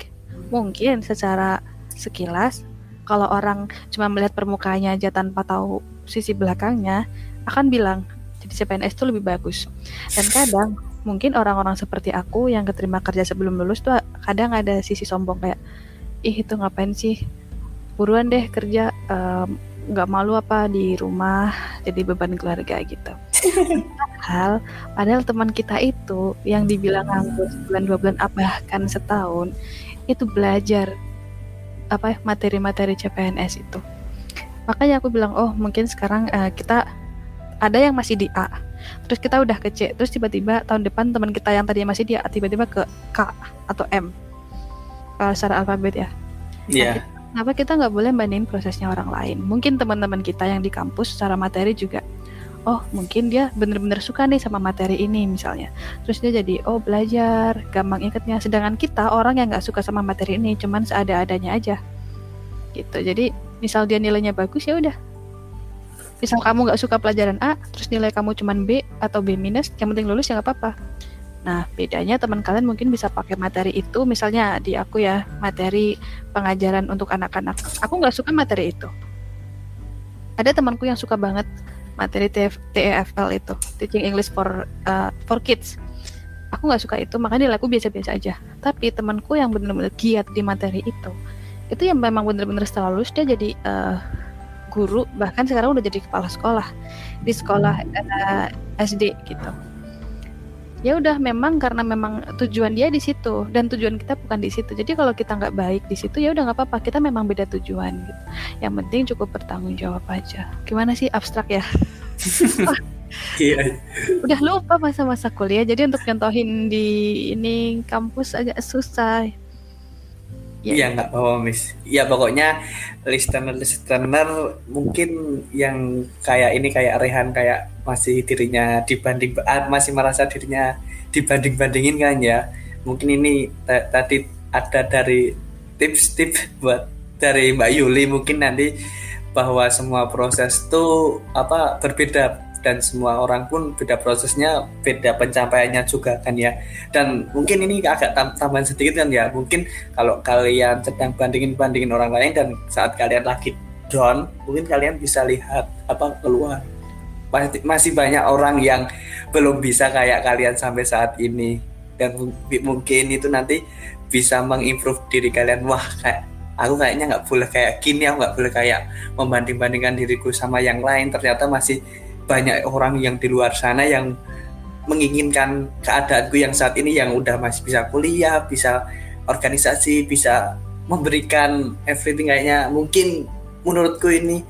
Mungkin secara sekilas kalau orang cuma melihat permukaannya aja tanpa tahu sisi belakangnya akan bilang jadi CPNS itu lebih bagus. Dan kadang mungkin orang-orang seperti aku yang keterima kerja sebelum lulus tuh kadang ada sisi sombong kayak ih itu ngapain sih? Buruan deh kerja nggak um, malu apa di rumah jadi beban keluarga gitu. Padahal padahal teman kita itu yang dibilang nganggur sebulan dua bulan apa bahkan setahun itu belajar apa materi-materi CPNS itu makanya aku bilang oh mungkin sekarang uh, kita ada yang masih di A terus kita udah ke C terus tiba-tiba tahun depan teman kita yang tadi masih di A tiba-tiba ke K atau M uh, secara alfabet ya Iya. Yeah. Kenapa kita nggak boleh bandingin prosesnya orang lain? Mungkin teman-teman kita yang di kampus secara materi juga oh mungkin dia bener-bener suka nih sama materi ini misalnya. Terus dia jadi oh belajar. Gampang ingetnya. Sedangkan kita orang yang nggak suka sama materi ini cuman seada-adanya aja. Gitu. Jadi misal dia nilainya bagus ya udah. Misal kamu nggak suka pelajaran A terus nilai kamu cuman B atau B minus yang penting lulus ya nggak apa-apa. Nah, bedanya teman kalian mungkin bisa pakai materi itu, misalnya di aku ya, materi pengajaran untuk anak-anak. Aku nggak suka materi itu. Ada temanku yang suka banget materi TEFL itu Teaching English for uh, for Kids. Aku nggak suka itu makanya nilai aku biasa-biasa aja. Tapi temanku yang benar-benar giat di materi itu itu yang memang benar-benar setelah lulus dia jadi uh, guru bahkan sekarang udah jadi kepala sekolah. Di sekolah uh, SD gitu ya udah memang karena memang tujuan dia di situ dan tujuan kita bukan di situ. Jadi kalau kita nggak baik di situ ya udah nggak apa-apa kita memang beda tujuan gitu. Yang penting cukup bertanggung jawab aja. Gimana sih abstrak ya? Iya. udah lupa masa-masa kuliah. Jadi untuk contohin di ini kampus agak susah Iya ya, nggak apa-apa Miss. Ya pokoknya listener-listener mungkin yang kayak ini kayak Rehan kayak masih dirinya dibanding ah, masih merasa dirinya dibanding-bandingin kan ya. Mungkin ini tadi ada dari tips-tips buat dari Mbak Yuli mungkin nanti bahwa semua proses tuh apa berbeda dan semua orang pun beda prosesnya, beda pencapaiannya juga kan ya. Dan mungkin ini agak tam tambahan sedikit kan ya. Mungkin kalau kalian sedang bandingin-bandingin orang lain dan saat kalian lagi down, mungkin kalian bisa lihat apa keluar. Masih banyak orang yang belum bisa kayak kalian sampai saat ini dan mungkin itu nanti bisa mengimprove diri kalian wah kayak aku kayaknya nggak boleh kayak gini aku nggak boleh kayak membanding-bandingkan diriku sama yang lain ternyata masih banyak orang yang di luar sana yang menginginkan keadaanku yang saat ini yang udah masih bisa kuliah bisa organisasi bisa memberikan everything kayaknya mungkin menurutku ini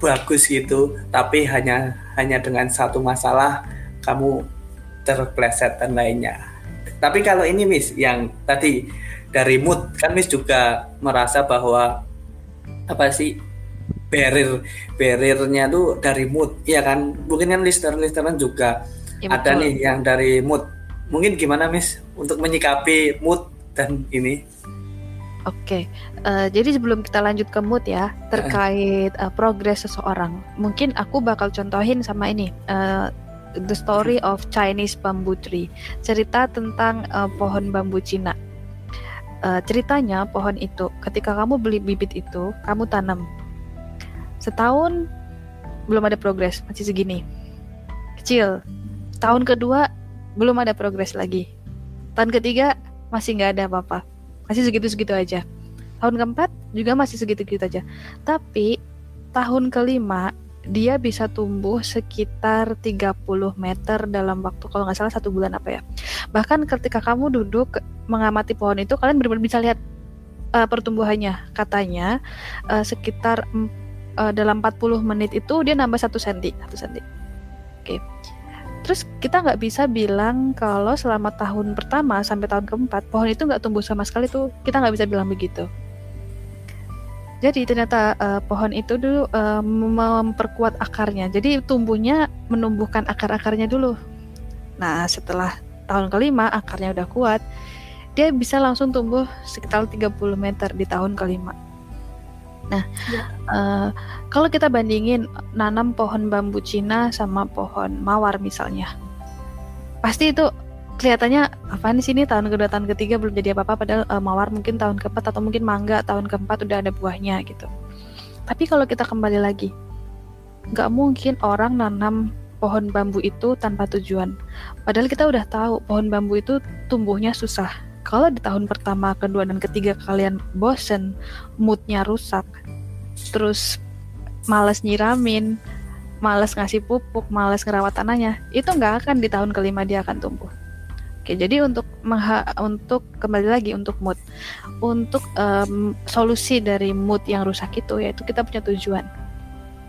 bagus gitu. Tapi hanya hanya dengan satu masalah kamu terpleset dan lainnya. Tapi kalau ini Miss yang tadi dari mood kan Miss juga merasa bahwa apa sih barrier barriernya tuh dari mood ya kan? Mungkin kan listener listener juga ya, ada nih yang dari mood. Mungkin gimana Miss untuk menyikapi mood dan ini? Oke, uh, jadi sebelum kita lanjut ke mood ya terkait uh, progres seseorang, mungkin aku bakal contohin sama ini uh, the story of Chinese bamboo tree, cerita tentang uh, pohon bambu Cina. Uh, ceritanya pohon itu, ketika kamu beli bibit itu, kamu tanam setahun belum ada progres, masih segini, kecil. Tahun kedua belum ada progres lagi, tahun ketiga masih nggak ada apa-apa masih segitu-segitu aja. Tahun keempat juga masih segitu-segitu aja. Tapi tahun kelima dia bisa tumbuh sekitar 30 meter dalam waktu kalau nggak salah satu bulan apa ya. Bahkan ketika kamu duduk mengamati pohon itu kalian benar-benar bisa lihat uh, pertumbuhannya. Katanya uh, sekitar uh, dalam 40 menit itu dia nambah satu senti, satu senti. Oke. Okay Terus kita nggak bisa bilang kalau selama tahun pertama sampai tahun keempat pohon itu nggak tumbuh sama sekali tuh kita nggak bisa bilang begitu. Jadi ternyata uh, pohon itu dulu uh, memperkuat akarnya. Jadi tumbuhnya menumbuhkan akar-akarnya dulu. Nah setelah tahun kelima akarnya udah kuat, dia bisa langsung tumbuh sekitar 30 meter di tahun kelima. Nah, ya. uh, kalau kita bandingin nanam pohon bambu Cina sama pohon mawar misalnya, pasti itu kelihatannya apa nih sini tahun kedua tahun ketiga belum jadi apa-apa padahal uh, mawar mungkin tahun keempat atau mungkin mangga tahun keempat udah ada buahnya gitu. Tapi kalau kita kembali lagi, nggak mungkin orang nanam pohon bambu itu tanpa tujuan. Padahal kita udah tahu pohon bambu itu tumbuhnya susah kalau di tahun pertama, kedua, dan ketiga kalian bosen, moodnya rusak, terus males nyiramin, males ngasih pupuk, males ngerawat tanahnya, itu nggak akan di tahun kelima dia akan tumbuh. Oke, jadi untuk untuk kembali lagi untuk mood, untuk um, solusi dari mood yang rusak itu yaitu kita punya tujuan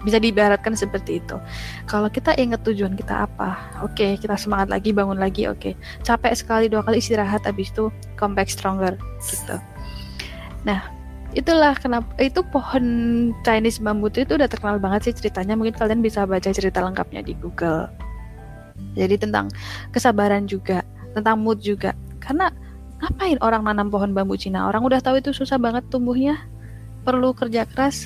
bisa diibaratkan seperti itu. Kalau kita ingat tujuan kita apa, oke okay, kita semangat lagi, bangun lagi, oke. Okay. Capek sekali dua kali istirahat, habis itu come back stronger gitu. Nah, itulah kenapa itu pohon Chinese bambu itu udah terkenal banget sih ceritanya. Mungkin kalian bisa baca cerita lengkapnya di Google. Jadi tentang kesabaran juga, tentang mood juga. Karena ngapain orang nanam pohon bambu Cina? Orang udah tahu itu susah banget tumbuhnya. Perlu kerja keras,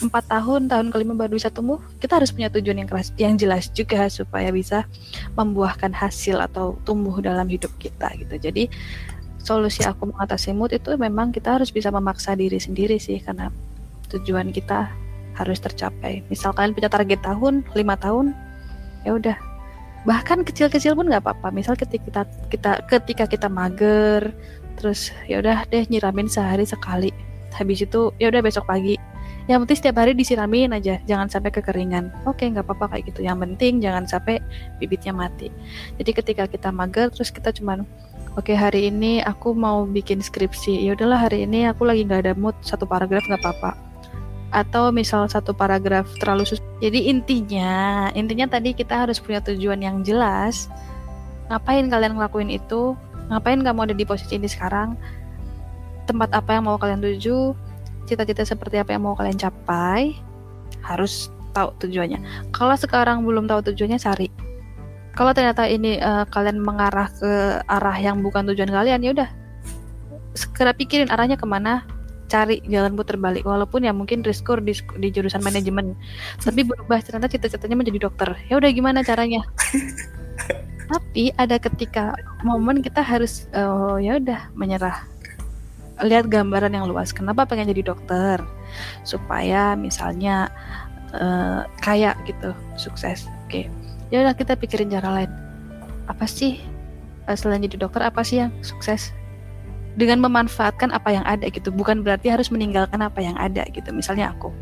empat tahun tahun kelima baru bisa tumbuh kita harus punya tujuan yang keras yang jelas juga supaya bisa membuahkan hasil atau tumbuh dalam hidup kita gitu. Jadi solusi aku mengatasi mood itu memang kita harus bisa memaksa diri sendiri sih karena tujuan kita harus tercapai. Misal kalian punya target tahun lima tahun ya udah. Bahkan kecil-kecil pun nggak apa-apa. Misal ketika kita kita ketika kita mager terus ya udah deh nyiramin sehari sekali. Habis itu ya udah besok pagi yang penting setiap hari disiramin aja jangan sampai kekeringan. Oke nggak apa-apa kayak gitu. Yang penting jangan sampai bibitnya mati. Jadi ketika kita mager terus kita cuman oke hari ini aku mau bikin skripsi. Ya udahlah hari ini aku lagi nggak ada mood satu paragraf nggak apa-apa. Atau misal satu paragraf terlalu susah jadi intinya intinya tadi kita harus punya tujuan yang jelas. Ngapain kalian ngelakuin itu? Ngapain kamu ada di posisi ini sekarang? Tempat apa yang mau kalian tuju cita-cita seperti apa yang mau kalian capai harus tahu tujuannya. Kalau sekarang belum tahu tujuannya cari. Kalau ternyata ini uh, kalian mengarah ke arah yang bukan tujuan kalian ya udah. Segera pikirin arahnya ke mana cari jalan putar balik. Walaupun ya mungkin risiko di, di jurusan manajemen. Tapi berubah ternyata cita-citanya menjadi dokter. Ya udah gimana caranya? Tapi ada ketika momen kita harus uh, ya udah menyerah lihat gambaran yang luas. Kenapa pengen jadi dokter? Supaya misalnya uh, kaya gitu, sukses. Oke. Okay. Ya udah kita pikirin cara lain. Apa sih uh, selain jadi dokter apa sih yang sukses? dengan memanfaatkan apa yang ada gitu bukan berarti harus meninggalkan apa yang ada gitu misalnya aku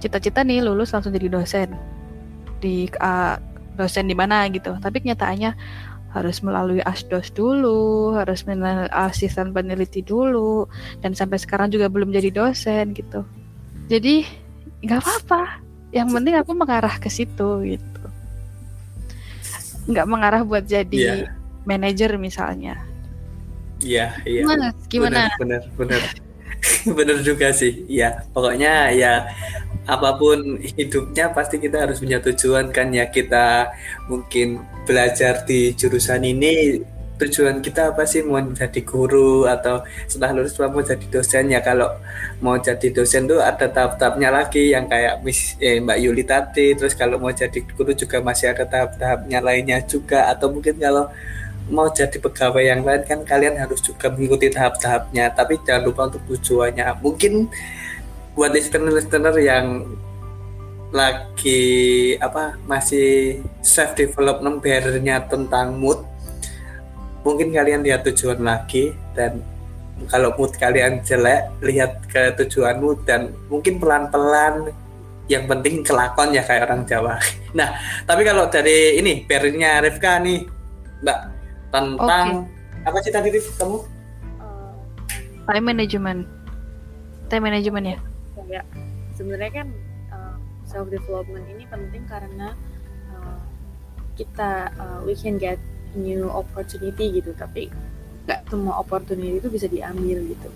cita-cita nih lulus langsung jadi dosen di uh, dosen di mana gitu tapi kenyataannya harus melalui asdos dulu harus melalui asisten peneliti dulu dan sampai sekarang juga belum jadi dosen gitu jadi nggak apa-apa yang penting aku mengarah ke situ gitu nggak mengarah buat jadi Iya. manajer misalnya Iya, iya. gimana gimana Benar, benar. benar juga sih. Ya, pokoknya ya apa pun hidupnya pasti kita harus punya tujuan kan ya. Kita mungkin belajar di jurusan ini tujuan kita apa sih? Mau jadi guru atau setelah lulus mau jadi dosen ya? Kalau mau jadi dosen tuh ada tahap-tahapnya lagi yang kayak Miss eh, Mbak Yuli tadi. Terus kalau mau jadi guru juga masih ada tahap-tahapnya lainnya juga. Atau mungkin kalau mau jadi pegawai yang lain kan kalian harus juga mengikuti tahap-tahapnya. Tapi jangan lupa untuk tujuannya. Mungkin buat listener-listener yang lagi apa masih self development barrier-nya tentang mood mungkin kalian lihat tujuan lagi dan kalau mood kalian jelek lihat ke tujuanmu dan mungkin pelan-pelan yang penting kelakon ya kayak orang Jawa. Nah tapi kalau dari ini barrier-nya Rifka nih Mbak tentang apa sih tadi Rif, kamu? Eh, time management. Time management ya kayak sebenarnya kan self development ini penting karena uh, kita uh, we can get new opportunity gitu. Tapi nggak semua opportunity itu bisa diambil gitu.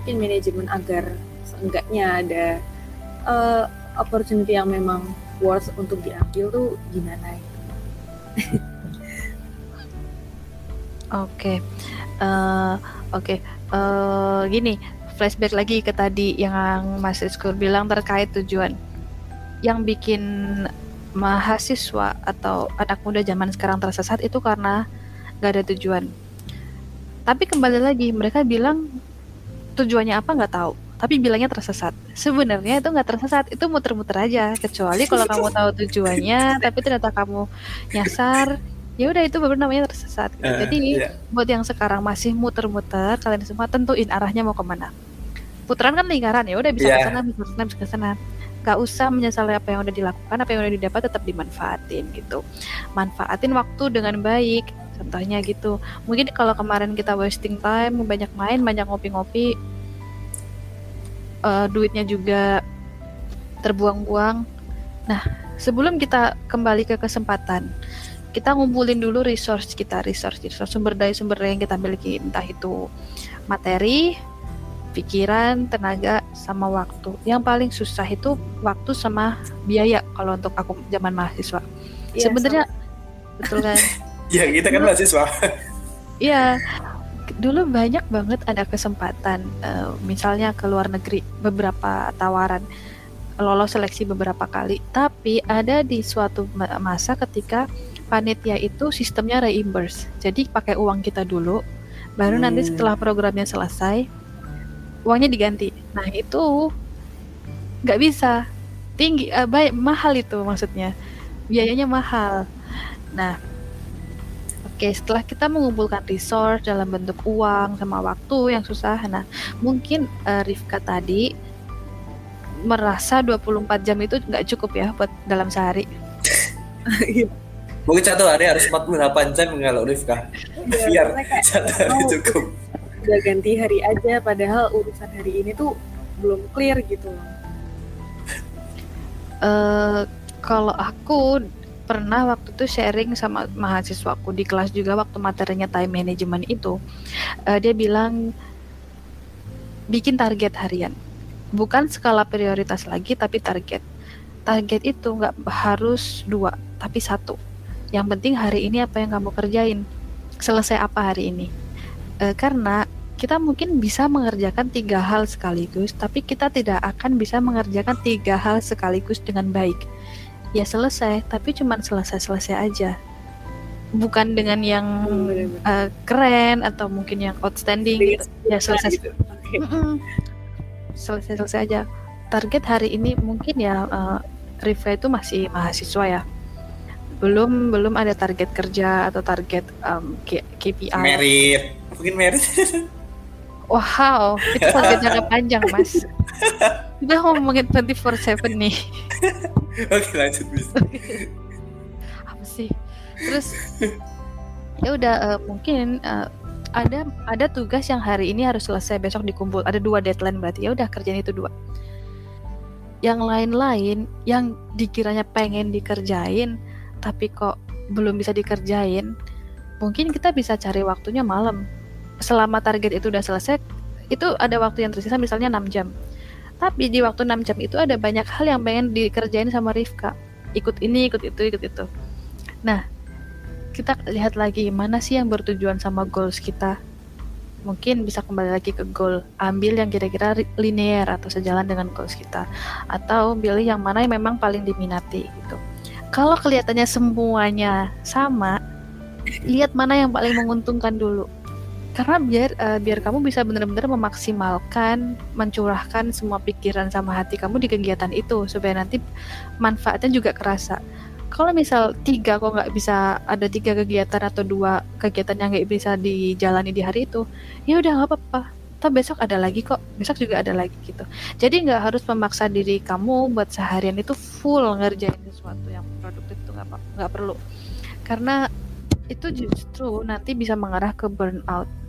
Mungkin manajemen agar seenggaknya ada uh, opportunity yang memang worth untuk diambil tuh gimana gitu. Oke, Eh, oke, Eh, gini, flashback lagi ke tadi yang Mas Rizkur bilang terkait tujuan. Yang bikin mahasiswa atau anak muda zaman sekarang tersesat itu karena nggak ada tujuan. Tapi kembali lagi, mereka bilang tujuannya apa nggak tahu, tapi bilangnya tersesat. Sebenarnya itu nggak tersesat, itu muter-muter aja. Kecuali kalau kamu tahu tujuannya, tapi ternyata kamu nyasar, ya udah itu baru namanya tersesat. Eh, Jadi iya. buat yang sekarang masih muter-muter kalian semua tentuin arahnya mau ke mana putaran kan lingkaran ya udah bisa Iya. ke sana bisa ke sana bisa ke sana Gak usah menyesali apa yang udah dilakukan apa yang udah didapat tetap dimanfaatin gitu. Manfaatin waktu dengan baik contohnya gitu. Mungkin kalau kemarin kita wasting time banyak main banyak ngopi-ngopi eh, duitnya juga terbuang-buang. Nah sebelum kita kembali ke kesempatan kita ngumpulin dulu resource kita resource resource sumber daya sumber daya yang kita miliki. Entah itu materi pikiran tenaga sama waktu. Yang paling susah itu waktu sama biaya kalau untuk aku zaman mahasiswa. Iya, sebenarnya betul kan? Ya kita kan mahasiswa. Iya, dulu banyak banget ada kesempatan, eh, misalnya ke luar negeri, beberapa tawaran, lolos seleksi beberapa kali. Tapi ada di suatu ma- masa ketika panitia itu sistemnya reimburse, jadi pakai uang kita dulu, baru nanti Hmm. setelah programnya selesai, uangnya diganti. Nah itu nggak bisa, tinggi, eh, baik mahal itu maksudnya, biayanya mahal. Nah Oke, setelah kita mengumpulkan resource dalam bentuk uang sama waktu yang susah, nah mungkin eh, Rifka tadi merasa 24 jam itu nggak cukup ya buat dalam sehari. mungkin satu hari harus 48 jam kalau Rifka Iya, biar satu hari cukup udah ganti hari aja padahal urusan hari ini tuh belum clear gitu. Eh, kalau aku pernah waktu itu sharing sama mahasiswaku di kelas juga waktu materinya time management itu, eh, dia bilang bikin target harian, bukan skala prioritas lagi tapi target. Target itu nggak harus dua tapi satu. Yang penting hari ini apa yang kamu kerjain, selesai apa hari ini. Eh, karena kita mungkin bisa mengerjakan tiga hal sekaligus, tapi kita tidak akan bisa mengerjakan tiga hal sekaligus dengan baik. Ya selesai, tapi cuman selesai-selesai aja. Bukan dengan yang Hmm, eh, keren atau mungkin yang outstanding gitu. Ya selesai gitu. Selesai-selesai aja. Target hari ini mungkin ya eh, Riva itu masih mahasiswa ya. Belum belum ada target kerja atau target em, K- KPI. merit mungkin merit Wow, itu target jangka panjang, Mas. Kita ngomongin 24/7 nih. Oke, lanjut bisa. Apa sih? Terus ya udah eh, mungkin eh, ada ada tugas yang hari ini harus selesai besok dikumpul. Ada dua deadline berarti. Ya udah kerjain itu dua. Yang lain-lain yang dikiranya pengen dikerjain tapi kok belum bisa dikerjain, mungkin kita bisa cari waktunya malam. Selama target itu udah selesai, itu ada waktu yang tersisa misalnya 6 jam. Tapi di waktu 6 jam itu ada banyak hal yang pengen dikerjain sama Rifka. Ikut ini, ikut itu, ikut itu. Nah, kita lihat lagi mana sih yang bertujuan sama goals kita. Mungkin bisa kembali lagi ke goal, ambil yang kira-kira linear atau sejalan dengan goals kita. Atau pilih yang mana yang memang paling diminati gitu. Kalau kelihatannya semuanya sama, lihat mana yang paling menguntungkan dulu karena biar eh, biar kamu bisa benar-benar memaksimalkan mencurahkan semua pikiran sama hati kamu di kegiatan itu supaya nanti manfaatnya juga kerasa. Kalau misal tiga kok nggak bisa ada tiga kegiatan atau dua kegiatan yang nggak bisa dijalani di hari itu ya udah nggak apa-apa. Toh besok ada lagi kok besok juga ada lagi gitu. Jadi nggak harus memaksa diri kamu buat seharian itu full ngerjain sesuatu yang produktif itu nggak perlu. Karena itu justru nanti bisa mengarah ke burnout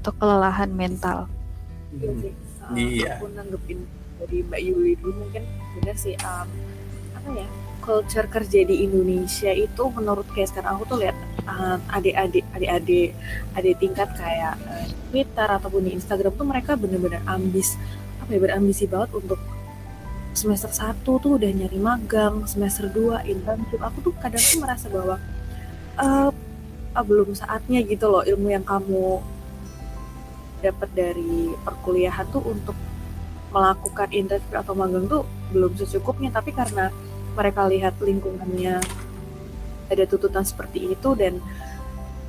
atau kelelahan mental. Iya sih. Uh, Iya. Aku nanggepin dari Mbak Yuli dulu mungkin benar sih um, apa ya culture kerja di Indonesia itu menurut kayak sekarang aku tuh lihat uh, adik-adik adik-adik adik tingkat kayak uh, Twitter ataupun di Instagram tuh mereka bener-bener ambis apa ya berambisi banget untuk semester 1 tuh udah nyari magang semester 2 internship aku tuh kadang tuh merasa bahwa eh ah, belum saatnya gitu loh ilmu yang kamu dapat dari perkuliahan tuh untuk melakukan internship atau magang tuh belum secukupnya. Tapi karena mereka lihat lingkungannya ada tuntutan seperti itu dan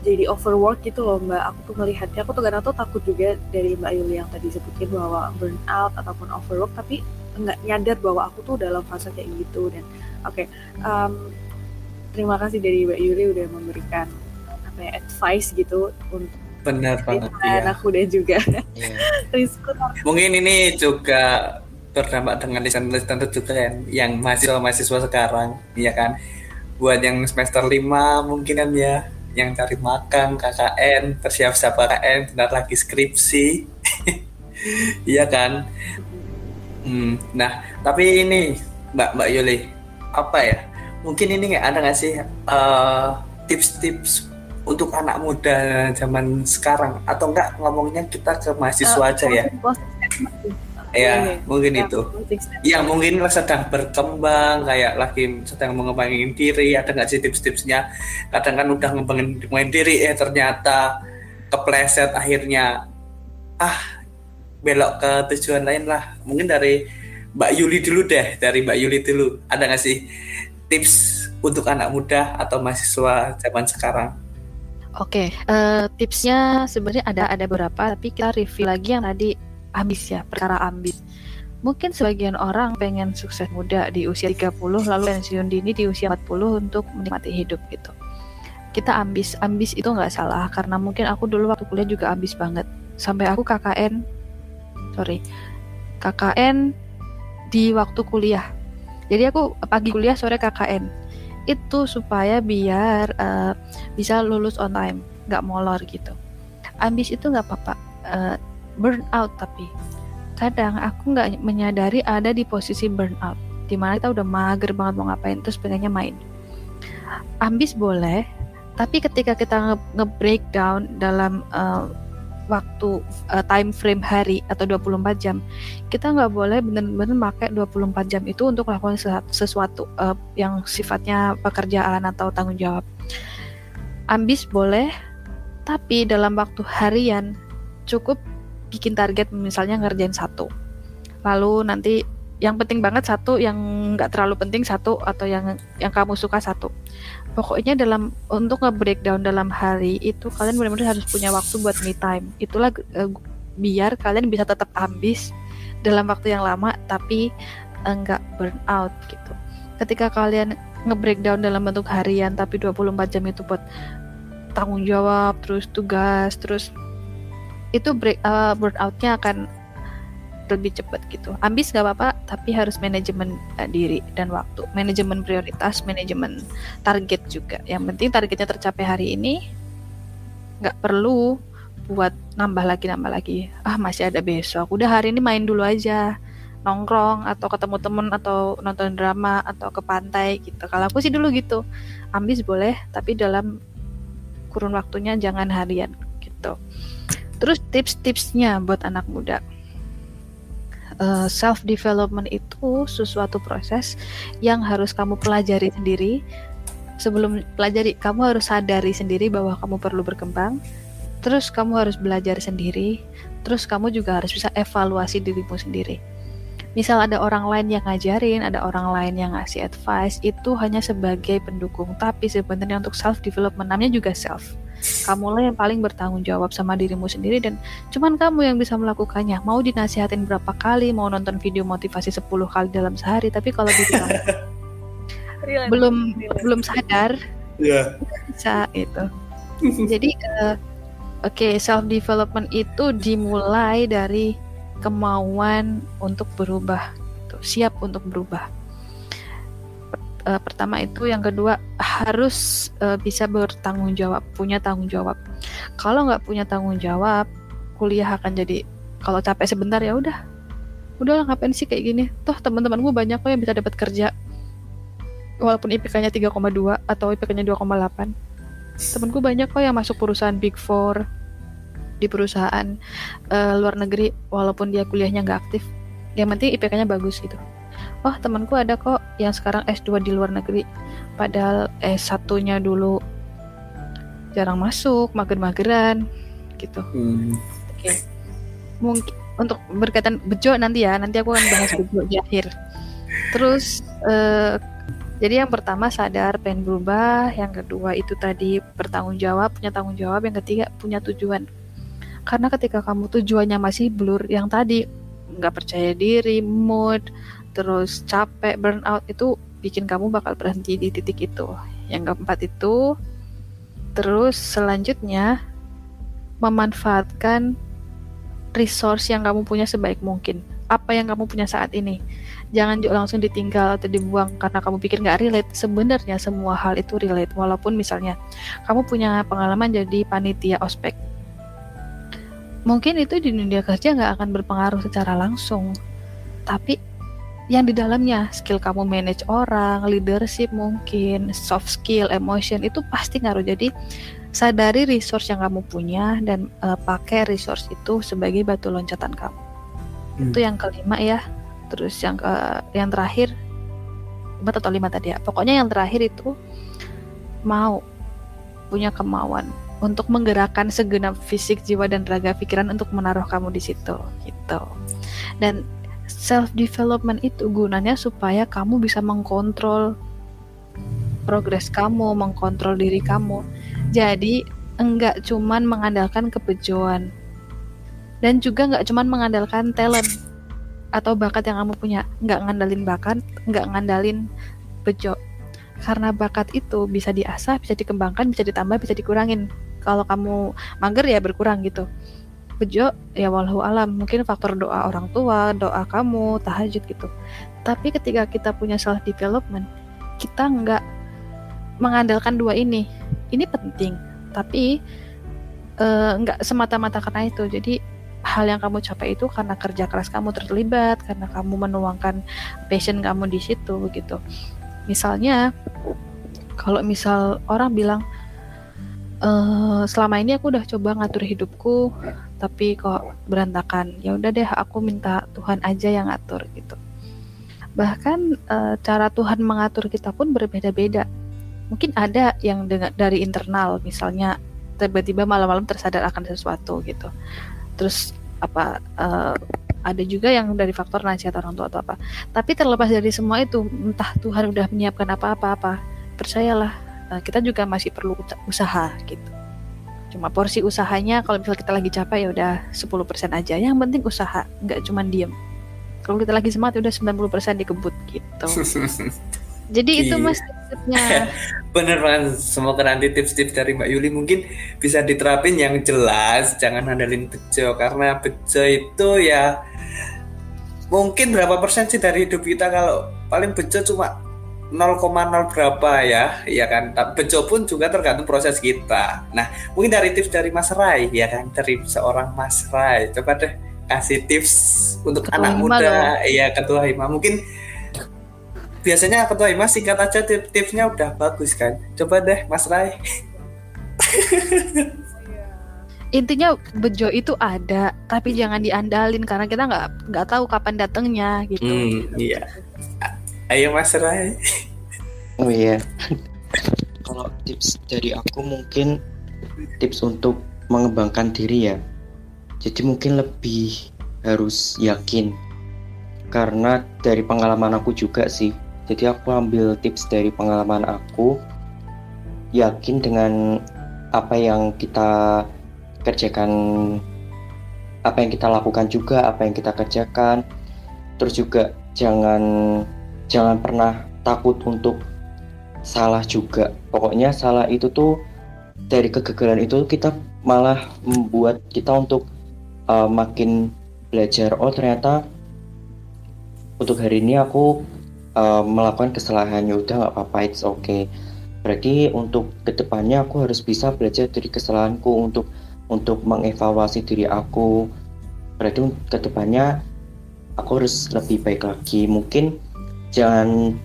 jadi overwork gitu loh mbak. Aku tuh melihatnya aku tuh kadang tuh takut juga dari mbak Yuli yang tadi sebutin bahwa burnout ataupun overwork tapi nggak nyadar bahwa aku tuh dalam fase kayak gitu. Dan oke em, terima kasih dari mbak Yuli udah memberikan apa ya advice gitu untuk Benar banget ya. aku dan juga Iya. Rizko Mungkin ini juga berdampak dengan lisan-lisan juga kan yang mahasiswa-mahasiswa sekarang, ya kan. Buat yang semester 5 mungkin kan ya yang cari makan KKN, persiap-siap KKN, bentar lagi skripsi. Iya kan? Hmm, nah, tapi ini Mbak Mbak Yuli, apa ya? Mungkin ini nggak ada nggak sih eh, tips-tips untuk anak muda zaman sekarang? Atau enggak ngomongnya kita ke mahasiswa aja ya? Ya, mungkin itu. yang mungkin sedang berkembang kayak lagi sedang mengembangin diri. Ada nggak sih tips-tipsnya? Kadang kan udah ngembangin diri eh ternyata kepleset akhirnya. Ah belok ke tujuan lain lah. Mungkin dari Mbak Yuli dulu deh dari Mbak Yuli dulu. Ada nggak sih tips untuk anak muda atau mahasiswa zaman sekarang Oke, eh, tipsnya sebenarnya ada ada beberapa, tapi kita review lagi yang tadi ambis ya, perkara ambis. Mungkin sebagian orang pengen sukses muda di usia 30 lalu pensiun dini di usia 40 untuk menikmati hidup gitu. Kita ambis, ambis itu nggak salah karena mungkin aku dulu waktu kuliah juga ambis banget. Sampai aku KKN, sorry, KKN di waktu kuliah. Jadi aku pagi kuliah sore KKN. Itu supaya biar eh, bisa lulus on time, nggak molor gitu. Ambis itu nggak apa-apa, eh, burnout tapi kadang aku nggak menyadari ada di posisi burnout, di mana kita udah mager banget mau ngapain terus pengennya main. Ambis boleh, tapi ketika kita nge- nge-breakdown dalam eh, waktu eh, time frame hari atau 24 jam, kita nggak boleh bener-bener pakai 24 jam itu untuk melakukan sesuatu, eh, yang sifatnya pekerjaan atau tanggung jawab ambis boleh, tapi dalam waktu harian cukup bikin target misalnya ngerjain satu. Lalu nanti yang penting banget satu, yang nggak terlalu penting satu, atau yang yang kamu suka satu. Pokoknya dalam untuk nge-breakdown dalam hari itu kalian benar-benar harus punya waktu buat me time. Itulah eh, biar kalian bisa tetap ambis dalam waktu yang lama tapi eh, nggak burn out gitu. Ketika kalian nge-breakdown dalam bentuk harian tapi 24 jam itu buat tanggung jawab, terus tugas, terus itu break uh, burnoutnya akan lebih cepat gitu. Ambis gak apa-apa, tapi harus manajemen uh, diri dan waktu, manajemen prioritas, manajemen target juga. Yang penting targetnya tercapai hari ini, nggak perlu buat nambah lagi nambah lagi. Ah masih ada besok. Udah hari ini main dulu aja, nongkrong atau ketemu temen atau nonton drama atau ke pantai gitu. Kalau aku sih dulu gitu, ambis boleh, tapi dalam kurun waktunya jangan harian gitu. Terus tips-tipsnya buat anak muda. Uh, self development itu sesuatu proses yang harus kamu pelajari sendiri. Sebelum pelajari, kamu harus sadari sendiri bahwa kamu perlu berkembang. Terus kamu harus belajar sendiri. Terus kamu juga harus bisa evaluasi dirimu sendiri. Misal ada orang lain yang ngajarin, ada orang lain yang ngasih advice, itu hanya sebagai pendukung. Tapi sebenarnya untuk self development namanya juga self kamulah yang paling bertanggung jawab sama dirimu sendiri dan cuman kamu yang bisa melakukannya. Mau dinasihatin berapa kali mau nonton video motivasi 10 kali dalam sehari tapi kalau diri kamu belum belum sadar yeah. bisa itu jadi uh, oke okay, self development itu dimulai dari kemauan untuk berubah. Siap untuk berubah uh, pertama itu yang kedua harus uh, bisa bertanggung jawab punya tanggung jawab. Kalau nggak punya tanggung jawab kuliah akan jadi kalau capek sebentar ya udah. Udah ngapain sih kayak gini? Toh teman-teman gue banyak kok yang bisa dapat kerja. Walaupun IPK-nya 3,2 atau IPK-nya 2,8 temenku banyak kok yang masuk perusahaan big four di perusahaan uh, luar negeri walaupun dia kuliahnya nggak aktif. Yang penting IPK-nya bagus gitu oh temanku ada kok yang sekarang S2 di luar negeri. Padahal S1-nya dulu jarang masuk mager-mageran gitu. Hmm. oke. Okay. mungkin untuk berkaitan bejo nanti ya nanti aku akan bahas bejo di akhir. Terus uh, jadi yang pertama sadar pengen berubah. Yang kedua itu tadi bertanggung jawab punya tanggung jawab. Yang ketiga punya tujuan. Karena ketika kamu tujuannya masih blur yang tadi nggak percaya diri mood terus capek burnout itu bikin kamu bakal berhenti di titik itu. Yang keempat itu terus selanjutnya memanfaatkan resource yang kamu punya sebaik mungkin. Apa yang kamu punya saat ini? Jangan langsung ditinggal atau dibuang karena kamu pikir nggak relate. Sebenarnya semua hal itu relate walaupun misalnya kamu punya pengalaman jadi panitia ospek. Mungkin itu di dunia kerja nggak akan berpengaruh secara langsung. Tapi yang di dalamnya skill kamu manage orang, leadership mungkin, soft skill, emotion itu pasti ngaruh. Jadi sadari resource yang kamu punya dan uh, pakai resource itu sebagai batu loncatan kamu. Hmm. Itu yang kelima ya. Terus yang ke yang terakhir empat atau lima tadi ya. Pokoknya yang terakhir itu mau punya kemauan untuk menggerakkan segenap fisik, jiwa dan raga pikiran untuk menaruh kamu di situ gitu. Dan self development itu gunanya supaya kamu bisa mengkontrol progres kamu, mengkontrol diri kamu. Jadi enggak cuman mengandalkan kebejoan dan juga enggak cuman mengandalkan talent atau bakat yang kamu punya. Enggak ngandalin bakat, enggak ngandalin bejo. Karena bakat itu bisa diasah, bisa dikembangkan, bisa ditambah, bisa dikurangin. Kalau kamu mager ya berkurang gitu bejo ya walau alam mungkin faktor doa orang tua doa kamu tahajud gitu. Tapi ketika kita punya self development kita nggak mengandalkan dua ini. Ini penting tapi uh, nggak semata-mata karena itu. Jadi hal yang kamu capai itu karena kerja keras kamu terlibat karena kamu menuangkan passion kamu di situ gitu misalnya kalau misal orang bilang uh, selama ini aku udah coba ngatur hidupku tapi kok berantakan ya udah deh aku minta Tuhan aja yang ngatur gitu. Bahkan e, cara Tuhan mengatur kita pun berbeda-beda. Mungkin ada yang dengan dari internal misalnya tiba-tiba malam-malam tersadar akan sesuatu gitu. Terus apa e, ada juga yang dari faktor nasihat orang tua atau apa. Tapi terlepas dari semua itu entah Tuhan udah menyiapkan apa-apa percayalah e, kita juga masih perlu usaha gitu cuma porsi usahanya kalau misal kita lagi capek ya udah 10% aja yang penting usaha nggak cuma diem kalau kita lagi semangat ya udah 90% dikebut gitu jadi itu iya. mas tipsnya Bener banget. Semoga nanti tips-tips dari Mbak Yuli mungkin bisa diterapin yang jelas. Jangan handalin bejo karena bejo itu ya mungkin berapa persen sih dari hidup kita kalau paling bejo cuma 0,0 berapa ya, ya kan. Bejo pun juga tergantung proses kita. Nah, mungkin dari tips dari Mas Rai ya kan, dari seorang Mas Rai. Coba deh kasih tips untuk Ketua anak Hima muda. Iya, ketua Hima. Mungkin biasanya ketua Hima singkat aja tip- tipsnya udah bagus kan. Coba deh Mas Rai. intinya bejo itu ada tapi jangan diandalin karena kita nggak nggak tahu kapan datangnya gitu Hmm, iya. Ayo Mas Rai. Oh iya. Kalau tips dari aku mungkin tips untuk mengembangkan diri ya. Jadi mungkin lebih harus yakin. Karena dari pengalaman aku juga sih. Jadi aku ambil tips dari pengalaman aku. Yakin dengan apa yang kita kerjakan apa yang kita lakukan juga, apa yang kita kerjakan. Terus juga jangan jangan pernah takut untuk salah juga. Pokoknya salah itu tuh dari kegagalan itu kita malah membuat kita untuk uh, makin belajar. Oh ternyata untuk hari ini aku uh, melakukan kesalahan ya udah nggak apa-apa it's okay. Berarti untuk ke depannya aku harus bisa belajar dari kesalahanku untuk untuk mengevaluasi diri aku. Berarti ke depannya aku harus lebih baik lagi. Mungkin jangan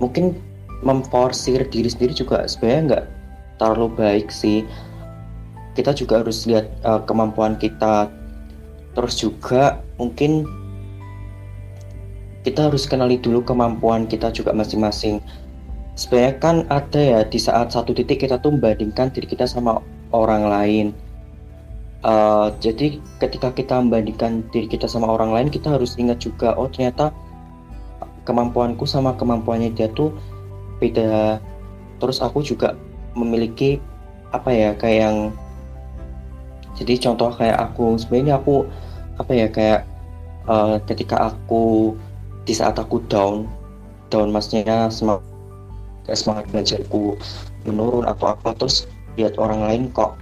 mungkin memforsir diri sendiri juga sebenarnya nggak terlalu baik sih. Kita juga harus lihat uh, kemampuan kita. Terus juga mungkin kita harus kenali dulu kemampuan kita juga masing-masing. Sebenarnya kan ada ya di saat satu titik kita tuh membandingkan diri kita sama orang lain. Uh, jadi ketika kita membandingkan diri kita sama orang lain kita harus ingat juga oh ternyata kemampuanku sama kemampuannya dia tuh beda. Terus aku juga memiliki apa ya kayak yang jadi contoh kayak aku sebenarnya aku apa ya kayak uh, ketika aku di saat aku down down maksudnya semangat semangat belajarku menurun atau apa terus lihat orang lain kok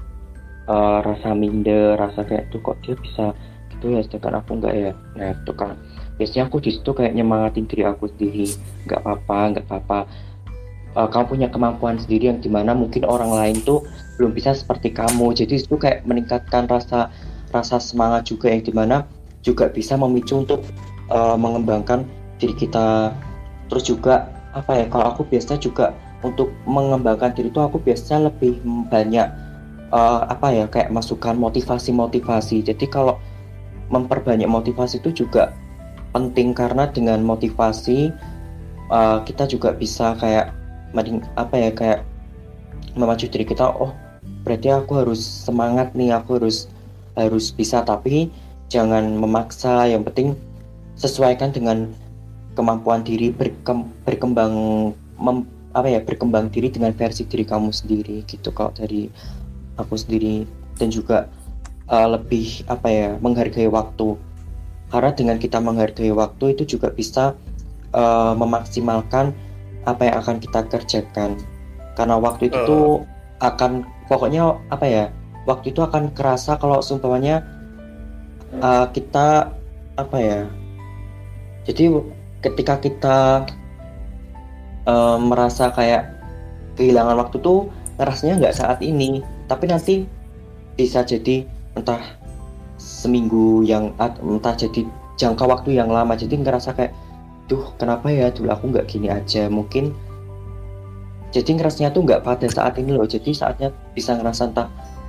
uh, rasa minder rasa kayak tuh kok dia bisa gitu ya sedangkan aku enggak ya? Nah itu kan biasanya aku di situ kayak nyemangatin diri aku sendiri. Nggak apa-apa nggak apa-apa. Uh, kamu punya kemampuan sendiri yang di mana mungkin orang lain tuh belum bisa seperti kamu. Jadi itu kayak meningkatkan rasa rasa semangat juga yang di mana juga bisa memicu untuk uh, mengembangkan diri kita. Terus juga apa ya kalau aku biasanya juga untuk mengembangkan diri itu aku biasanya lebih banyak uh, apa ya kayak masukan motivasi-motivasi. Jadi kalau memperbanyak motivasi itu juga penting karena dengan motivasi uh, kita juga bisa kayak apa ya kayak memacu diri kita oh berarti aku harus semangat nih aku harus harus bisa. Tapi jangan memaksa yang penting sesuaikan dengan kemampuan diri berkem, berkembang mem, apa ya berkembang diri dengan versi diri kamu sendiri gitu kalau dari aku sendiri. Dan juga uh, lebih apa ya menghargai waktu karena dengan kita menghargai waktu itu juga bisa uh, memaksimalkan apa yang akan kita kerjakan karena waktu itu Uh. tuh akan pokoknya apa ya waktu itu akan kerasa kalau seumpamanya uh, kita apa ya jadi ketika kita uh, merasa kayak kehilangan waktu tuh ngerasanya nggak saat ini tapi nanti bisa jadi entah seminggu yang entah jadi jangka waktu yang lama. Jadi ngerasa kayak duh kenapa ya dulu aku nggak gini aja? Mungkin jadi ngerasanya tuh nggak pada saat ini loh. Jadi saatnya bisa ngerasa entah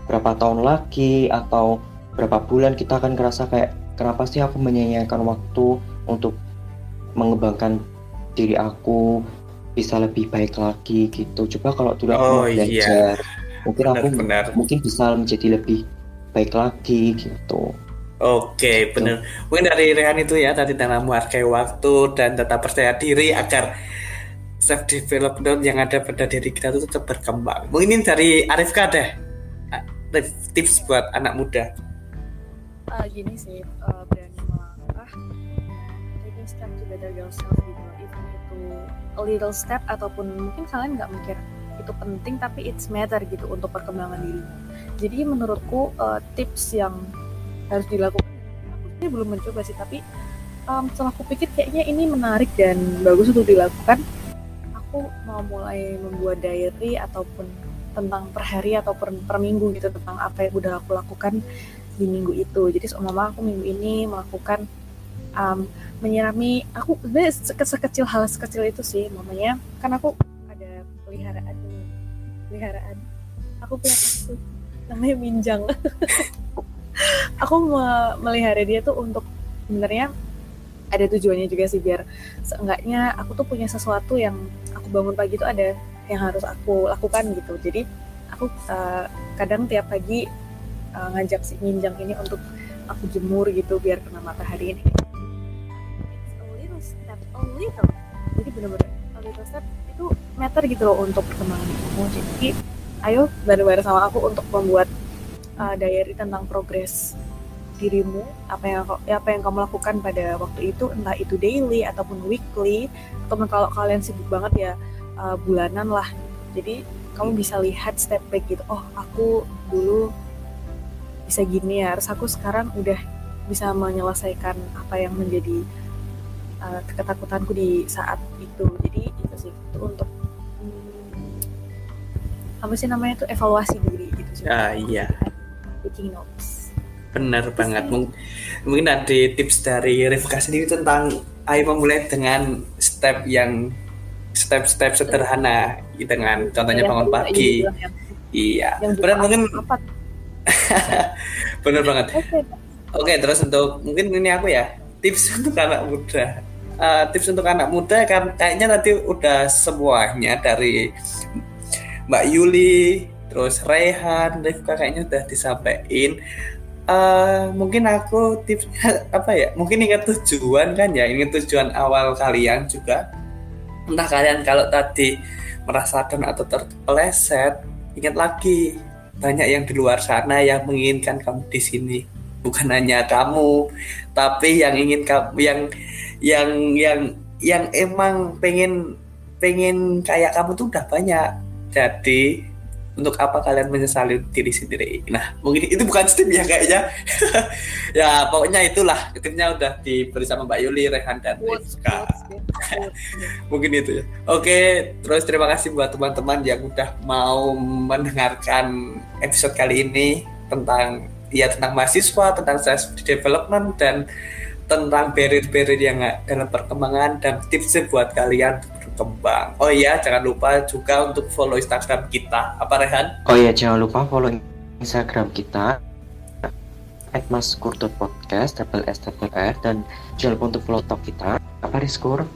berapa tahun lagi atau berapa bulan kita akan ngerasa kayak kenapa sih aku menyanyiakan waktu untuk mengembangkan diri aku bisa lebih baik lagi? Gitu. Coba kalau dulu aku Oh, iya. belajar mungkin aku Benar-benar. mungkin bisa menjadi lebih baik lagi gitu Oke, benar. Mungkin dari Rehan itu ya tadi dalam menghargai waktu dan tetap percaya diri agar self development yang ada pada diri kita itu tetap berkembang. Mungkin ini dari Arifka deh. Arif, tips buat anak muda. Ah, gini sih eh, berani melangkah taking step to better yourself gitu even itu a little step ataupun mungkin kalian nggak mikir itu penting tapi it's matter gitu untuk perkembangan diri jadi menurutku uh, tips yang harus dilakukan aku sendiri belum mencoba sih tapi um, setelah aku pikir kayaknya ini menarik dan bagus untuk dilakukan. Aku mau mulai membuat diary ataupun tentang per hari atau per, per minggu gitu tentang apa yang udah aku lakukan di minggu itu. Jadi seumpama aku minggu ini melakukan um, menyirami aku sebenarnya sekecil hal sekecil itu sih. Mamanya kan aku ada peliharaan peliharaan. Aku punya aku namanya minjang. Aku melihara dia tuh untuk sebenarnya ada tujuannya juga sih biar seenggaknya aku tuh punya sesuatu yang aku bangun pagi itu ada yang harus aku lakukan gitu. Jadi aku uh, kadang tiap pagi uh, ngajak si minjang ini untuk aku jemur gitu biar kena matahari ini. A little step a little. Jadi bener-bener a little step itu meter gitu loh untuk kamu jadi ayo bareng-bareng sama aku untuk membuat uh, diary tentang progres dirimu. Apa yang apa yang kamu lakukan pada waktu itu entah itu daily ataupun weekly ataupun kalau kalian sibuk banget ya uh, bulanan lah. Jadi kamu bisa lihat step back gitu. Oh aku dulu bisa gini ya harus aku sekarang udah bisa menyelesaikan apa yang menjadi uh, ketakutanku di saat itu. Jadi itu sih itu untuk apa sih namanya itu evaluasi diri gitu sih. Ah iya. Taking notes. Benar banget. Mung mungkin ada tips dari Rifka sendiri tentang ayo memulai dengan step yang step-step sederhana dengan contohnya bangun pagi. Iya. Benar mungkin Benar banget. Oke, okay, terus untuk mungkin ini aku ya tips untuk anak muda. Uh, tips untuk anak muda kan kayaknya nanti udah semuanya dari Mbak Yuli, terus Rehan, Rifka kayaknya udah disampaikan. Uh, mungkin aku tipsnya apa ya? Mungkin ingat tujuan kan ya, ingat tujuan awal kalian juga. Entah kalian kalau tadi merasakan atau terpeleset, ingat lagi banyak yang di luar sana yang menginginkan kamu di sini. Bukan hanya kamu, tapi yang ingin kamu yang yang yang yang emang pengen pengen kayak kamu tuh udah banyak jadi untuk apa kalian menyesali diri sendiri? Nah, mungkin itu bukan step ya kayaknya. ya, pokoknya itulah tipnya udah diberi sama Mbak Yuli, Rehan dan Rizka. mungkin itu ya. Oke, terus terima kasih buat teman-teman yang udah mau mendengarkan episode kali ini tentang ya tentang mahasiswa, tentang self development dan tentang barrier-barrier yang dalam perkembangan dan tipsnya buat kalian berkembang. Oh iya, jangan lupa juga untuk follow Instagram kita. Apa Rehan? Oh iya, jangan lupa follow Instagram kita at maskur.podcast double S double R dan jangan lupa untuk follow talk kita apa Riskur?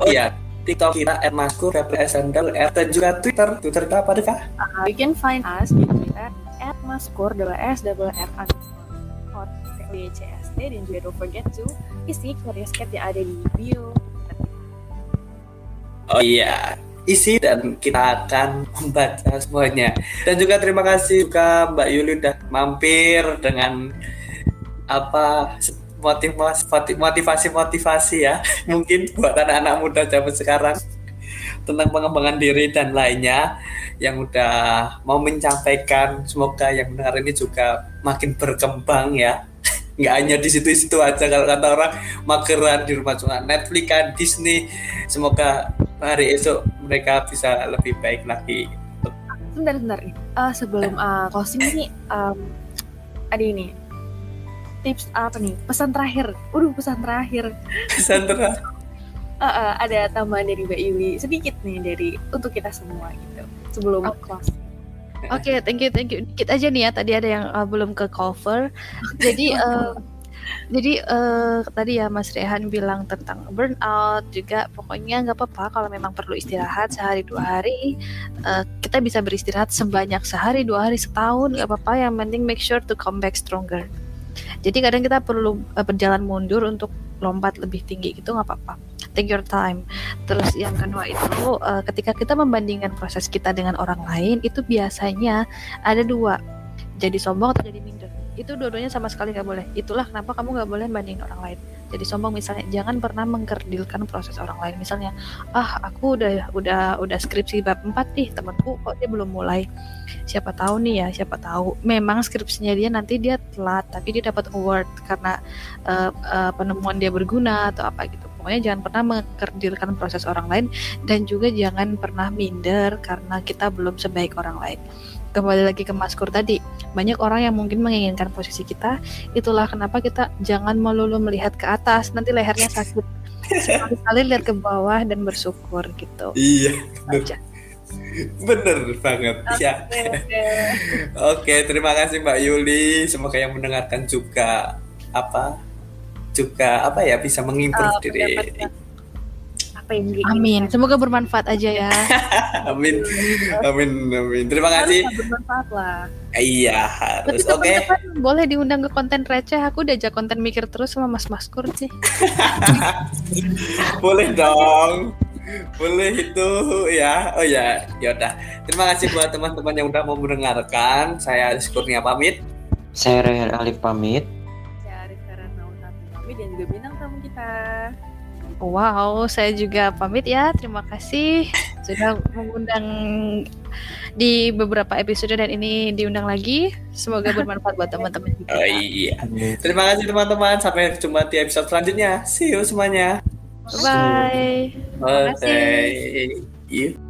Oh iya, TikTok kita at maskur double S double R dan juga Twitter Twitter kita apa Rika? Uh, you can find us di Twitter at maskur double S double R underscore dan juga don't forget to isi Curious Cat yang ada di bio Oh iya, isi dan kita akan membaca semuanya. Dan juga terima kasih juga Mbak Yuli udah mampir dengan apa motivasi motivasi motivasi ya mungkin buat anak-anak muda zaman sekarang tentang pengembangan diri dan lainnya yang udah mau menyampaikan semoga yang benar ini juga makin berkembang ya. Nggak hanya di situ-situ aja kalau kata orang mageran di rumah cuma Netflix kan Disney. Semoga hari esok mereka bisa lebih baik lagi. Sebentar sebentar. Uh, sebelum uh, closing ini um, ada ini. Tips apa nih? Pesan terakhir. Udah pesan terakhir. Pesan terakhir. Uh, uh, ada tambahan dari Mbak Yuli. Sedikit nih dari untuk kita semua gitu sebelum oh. closing. Oke, okay, thank you, thank you. Dikit aja nih ya, tadi ada yang uh, belum ke cover. Jadi, uh, jadi uh, tadi ya Mas Rehan bilang tentang burnout juga. Pokoknya nggak apa-apa kalau memang perlu istirahat sehari dua hari. Uh, kita bisa beristirahat sebanyak sehari dua hari setahun nggak apa-apa. Yang penting make sure to come back stronger. Jadi kadang kita perlu uh, berjalan mundur untuk lompat lebih tinggi gitu nggak apa-apa take your time. Terus yang kedua itu uh, ketika kita membandingkan proses kita dengan orang lain itu biasanya ada dua, jadi sombong atau jadi. Itu dua-duanya sama sekali nggak boleh. Itulah kenapa kamu nggak boleh bandingin orang lain. jadi sombong misalnya jangan pernah mengkerdilkan proses orang lain. Misalnya ah aku udah udah udah skripsi bab 4 nih temanku kok dia belum mulai. Siapa tahu nih ya siapa tahu. Memang skripsinya dia nanti dia telat tapi dia dapat award karena uh, uh, penemuan dia berguna atau apa gitu. Pokoknya jangan pernah mengkerdilkan proses orang lain dan juga jangan pernah minder karena kita belum sebaik orang lain kembali lagi ke maskur tadi banyak orang yang mungkin menginginkan posisi kita itulah kenapa kita jangan melulu melihat ke atas nanti lehernya sakit. Sekali-kali lihat ke bawah dan bersyukur gitu. Iya. Aja. Bener banget okay, ya. oke. Okay, terima kasih Mbak Yuli. Semoga yang mendengarkan juga apa? Juga apa ya bisa mengimprove uh, diri apa yang diinginkan. Amin. Semoga bermanfaat aja ya. amin. Amin. Amin. Terima kasih. Harus bermanfaat lah. Iya, harus. Oke. Okay. boleh diundang ke konten receh. Aku diajak konten mikir terus sama Mas Maskur sih. boleh dong. Boleh itu ya. Oh ya, ya udah. Terima kasih buat teman-teman yang udah mau mendengarkan. Saya Aris Kurnia pamit. Saya Rehan Alif pamit. Saya Arif Karana pamit dan juga bintang tamu kita. Wow, saya juga pamit ya. Terima kasih sudah mengundang di beberapa episode dan ini diundang lagi. Semoga bermanfaat buat teman-teman Oh iya. Terima kasih teman-teman. Sampai jumpa di episode selanjutnya. See you semuanya. Bye. Bye. Bye.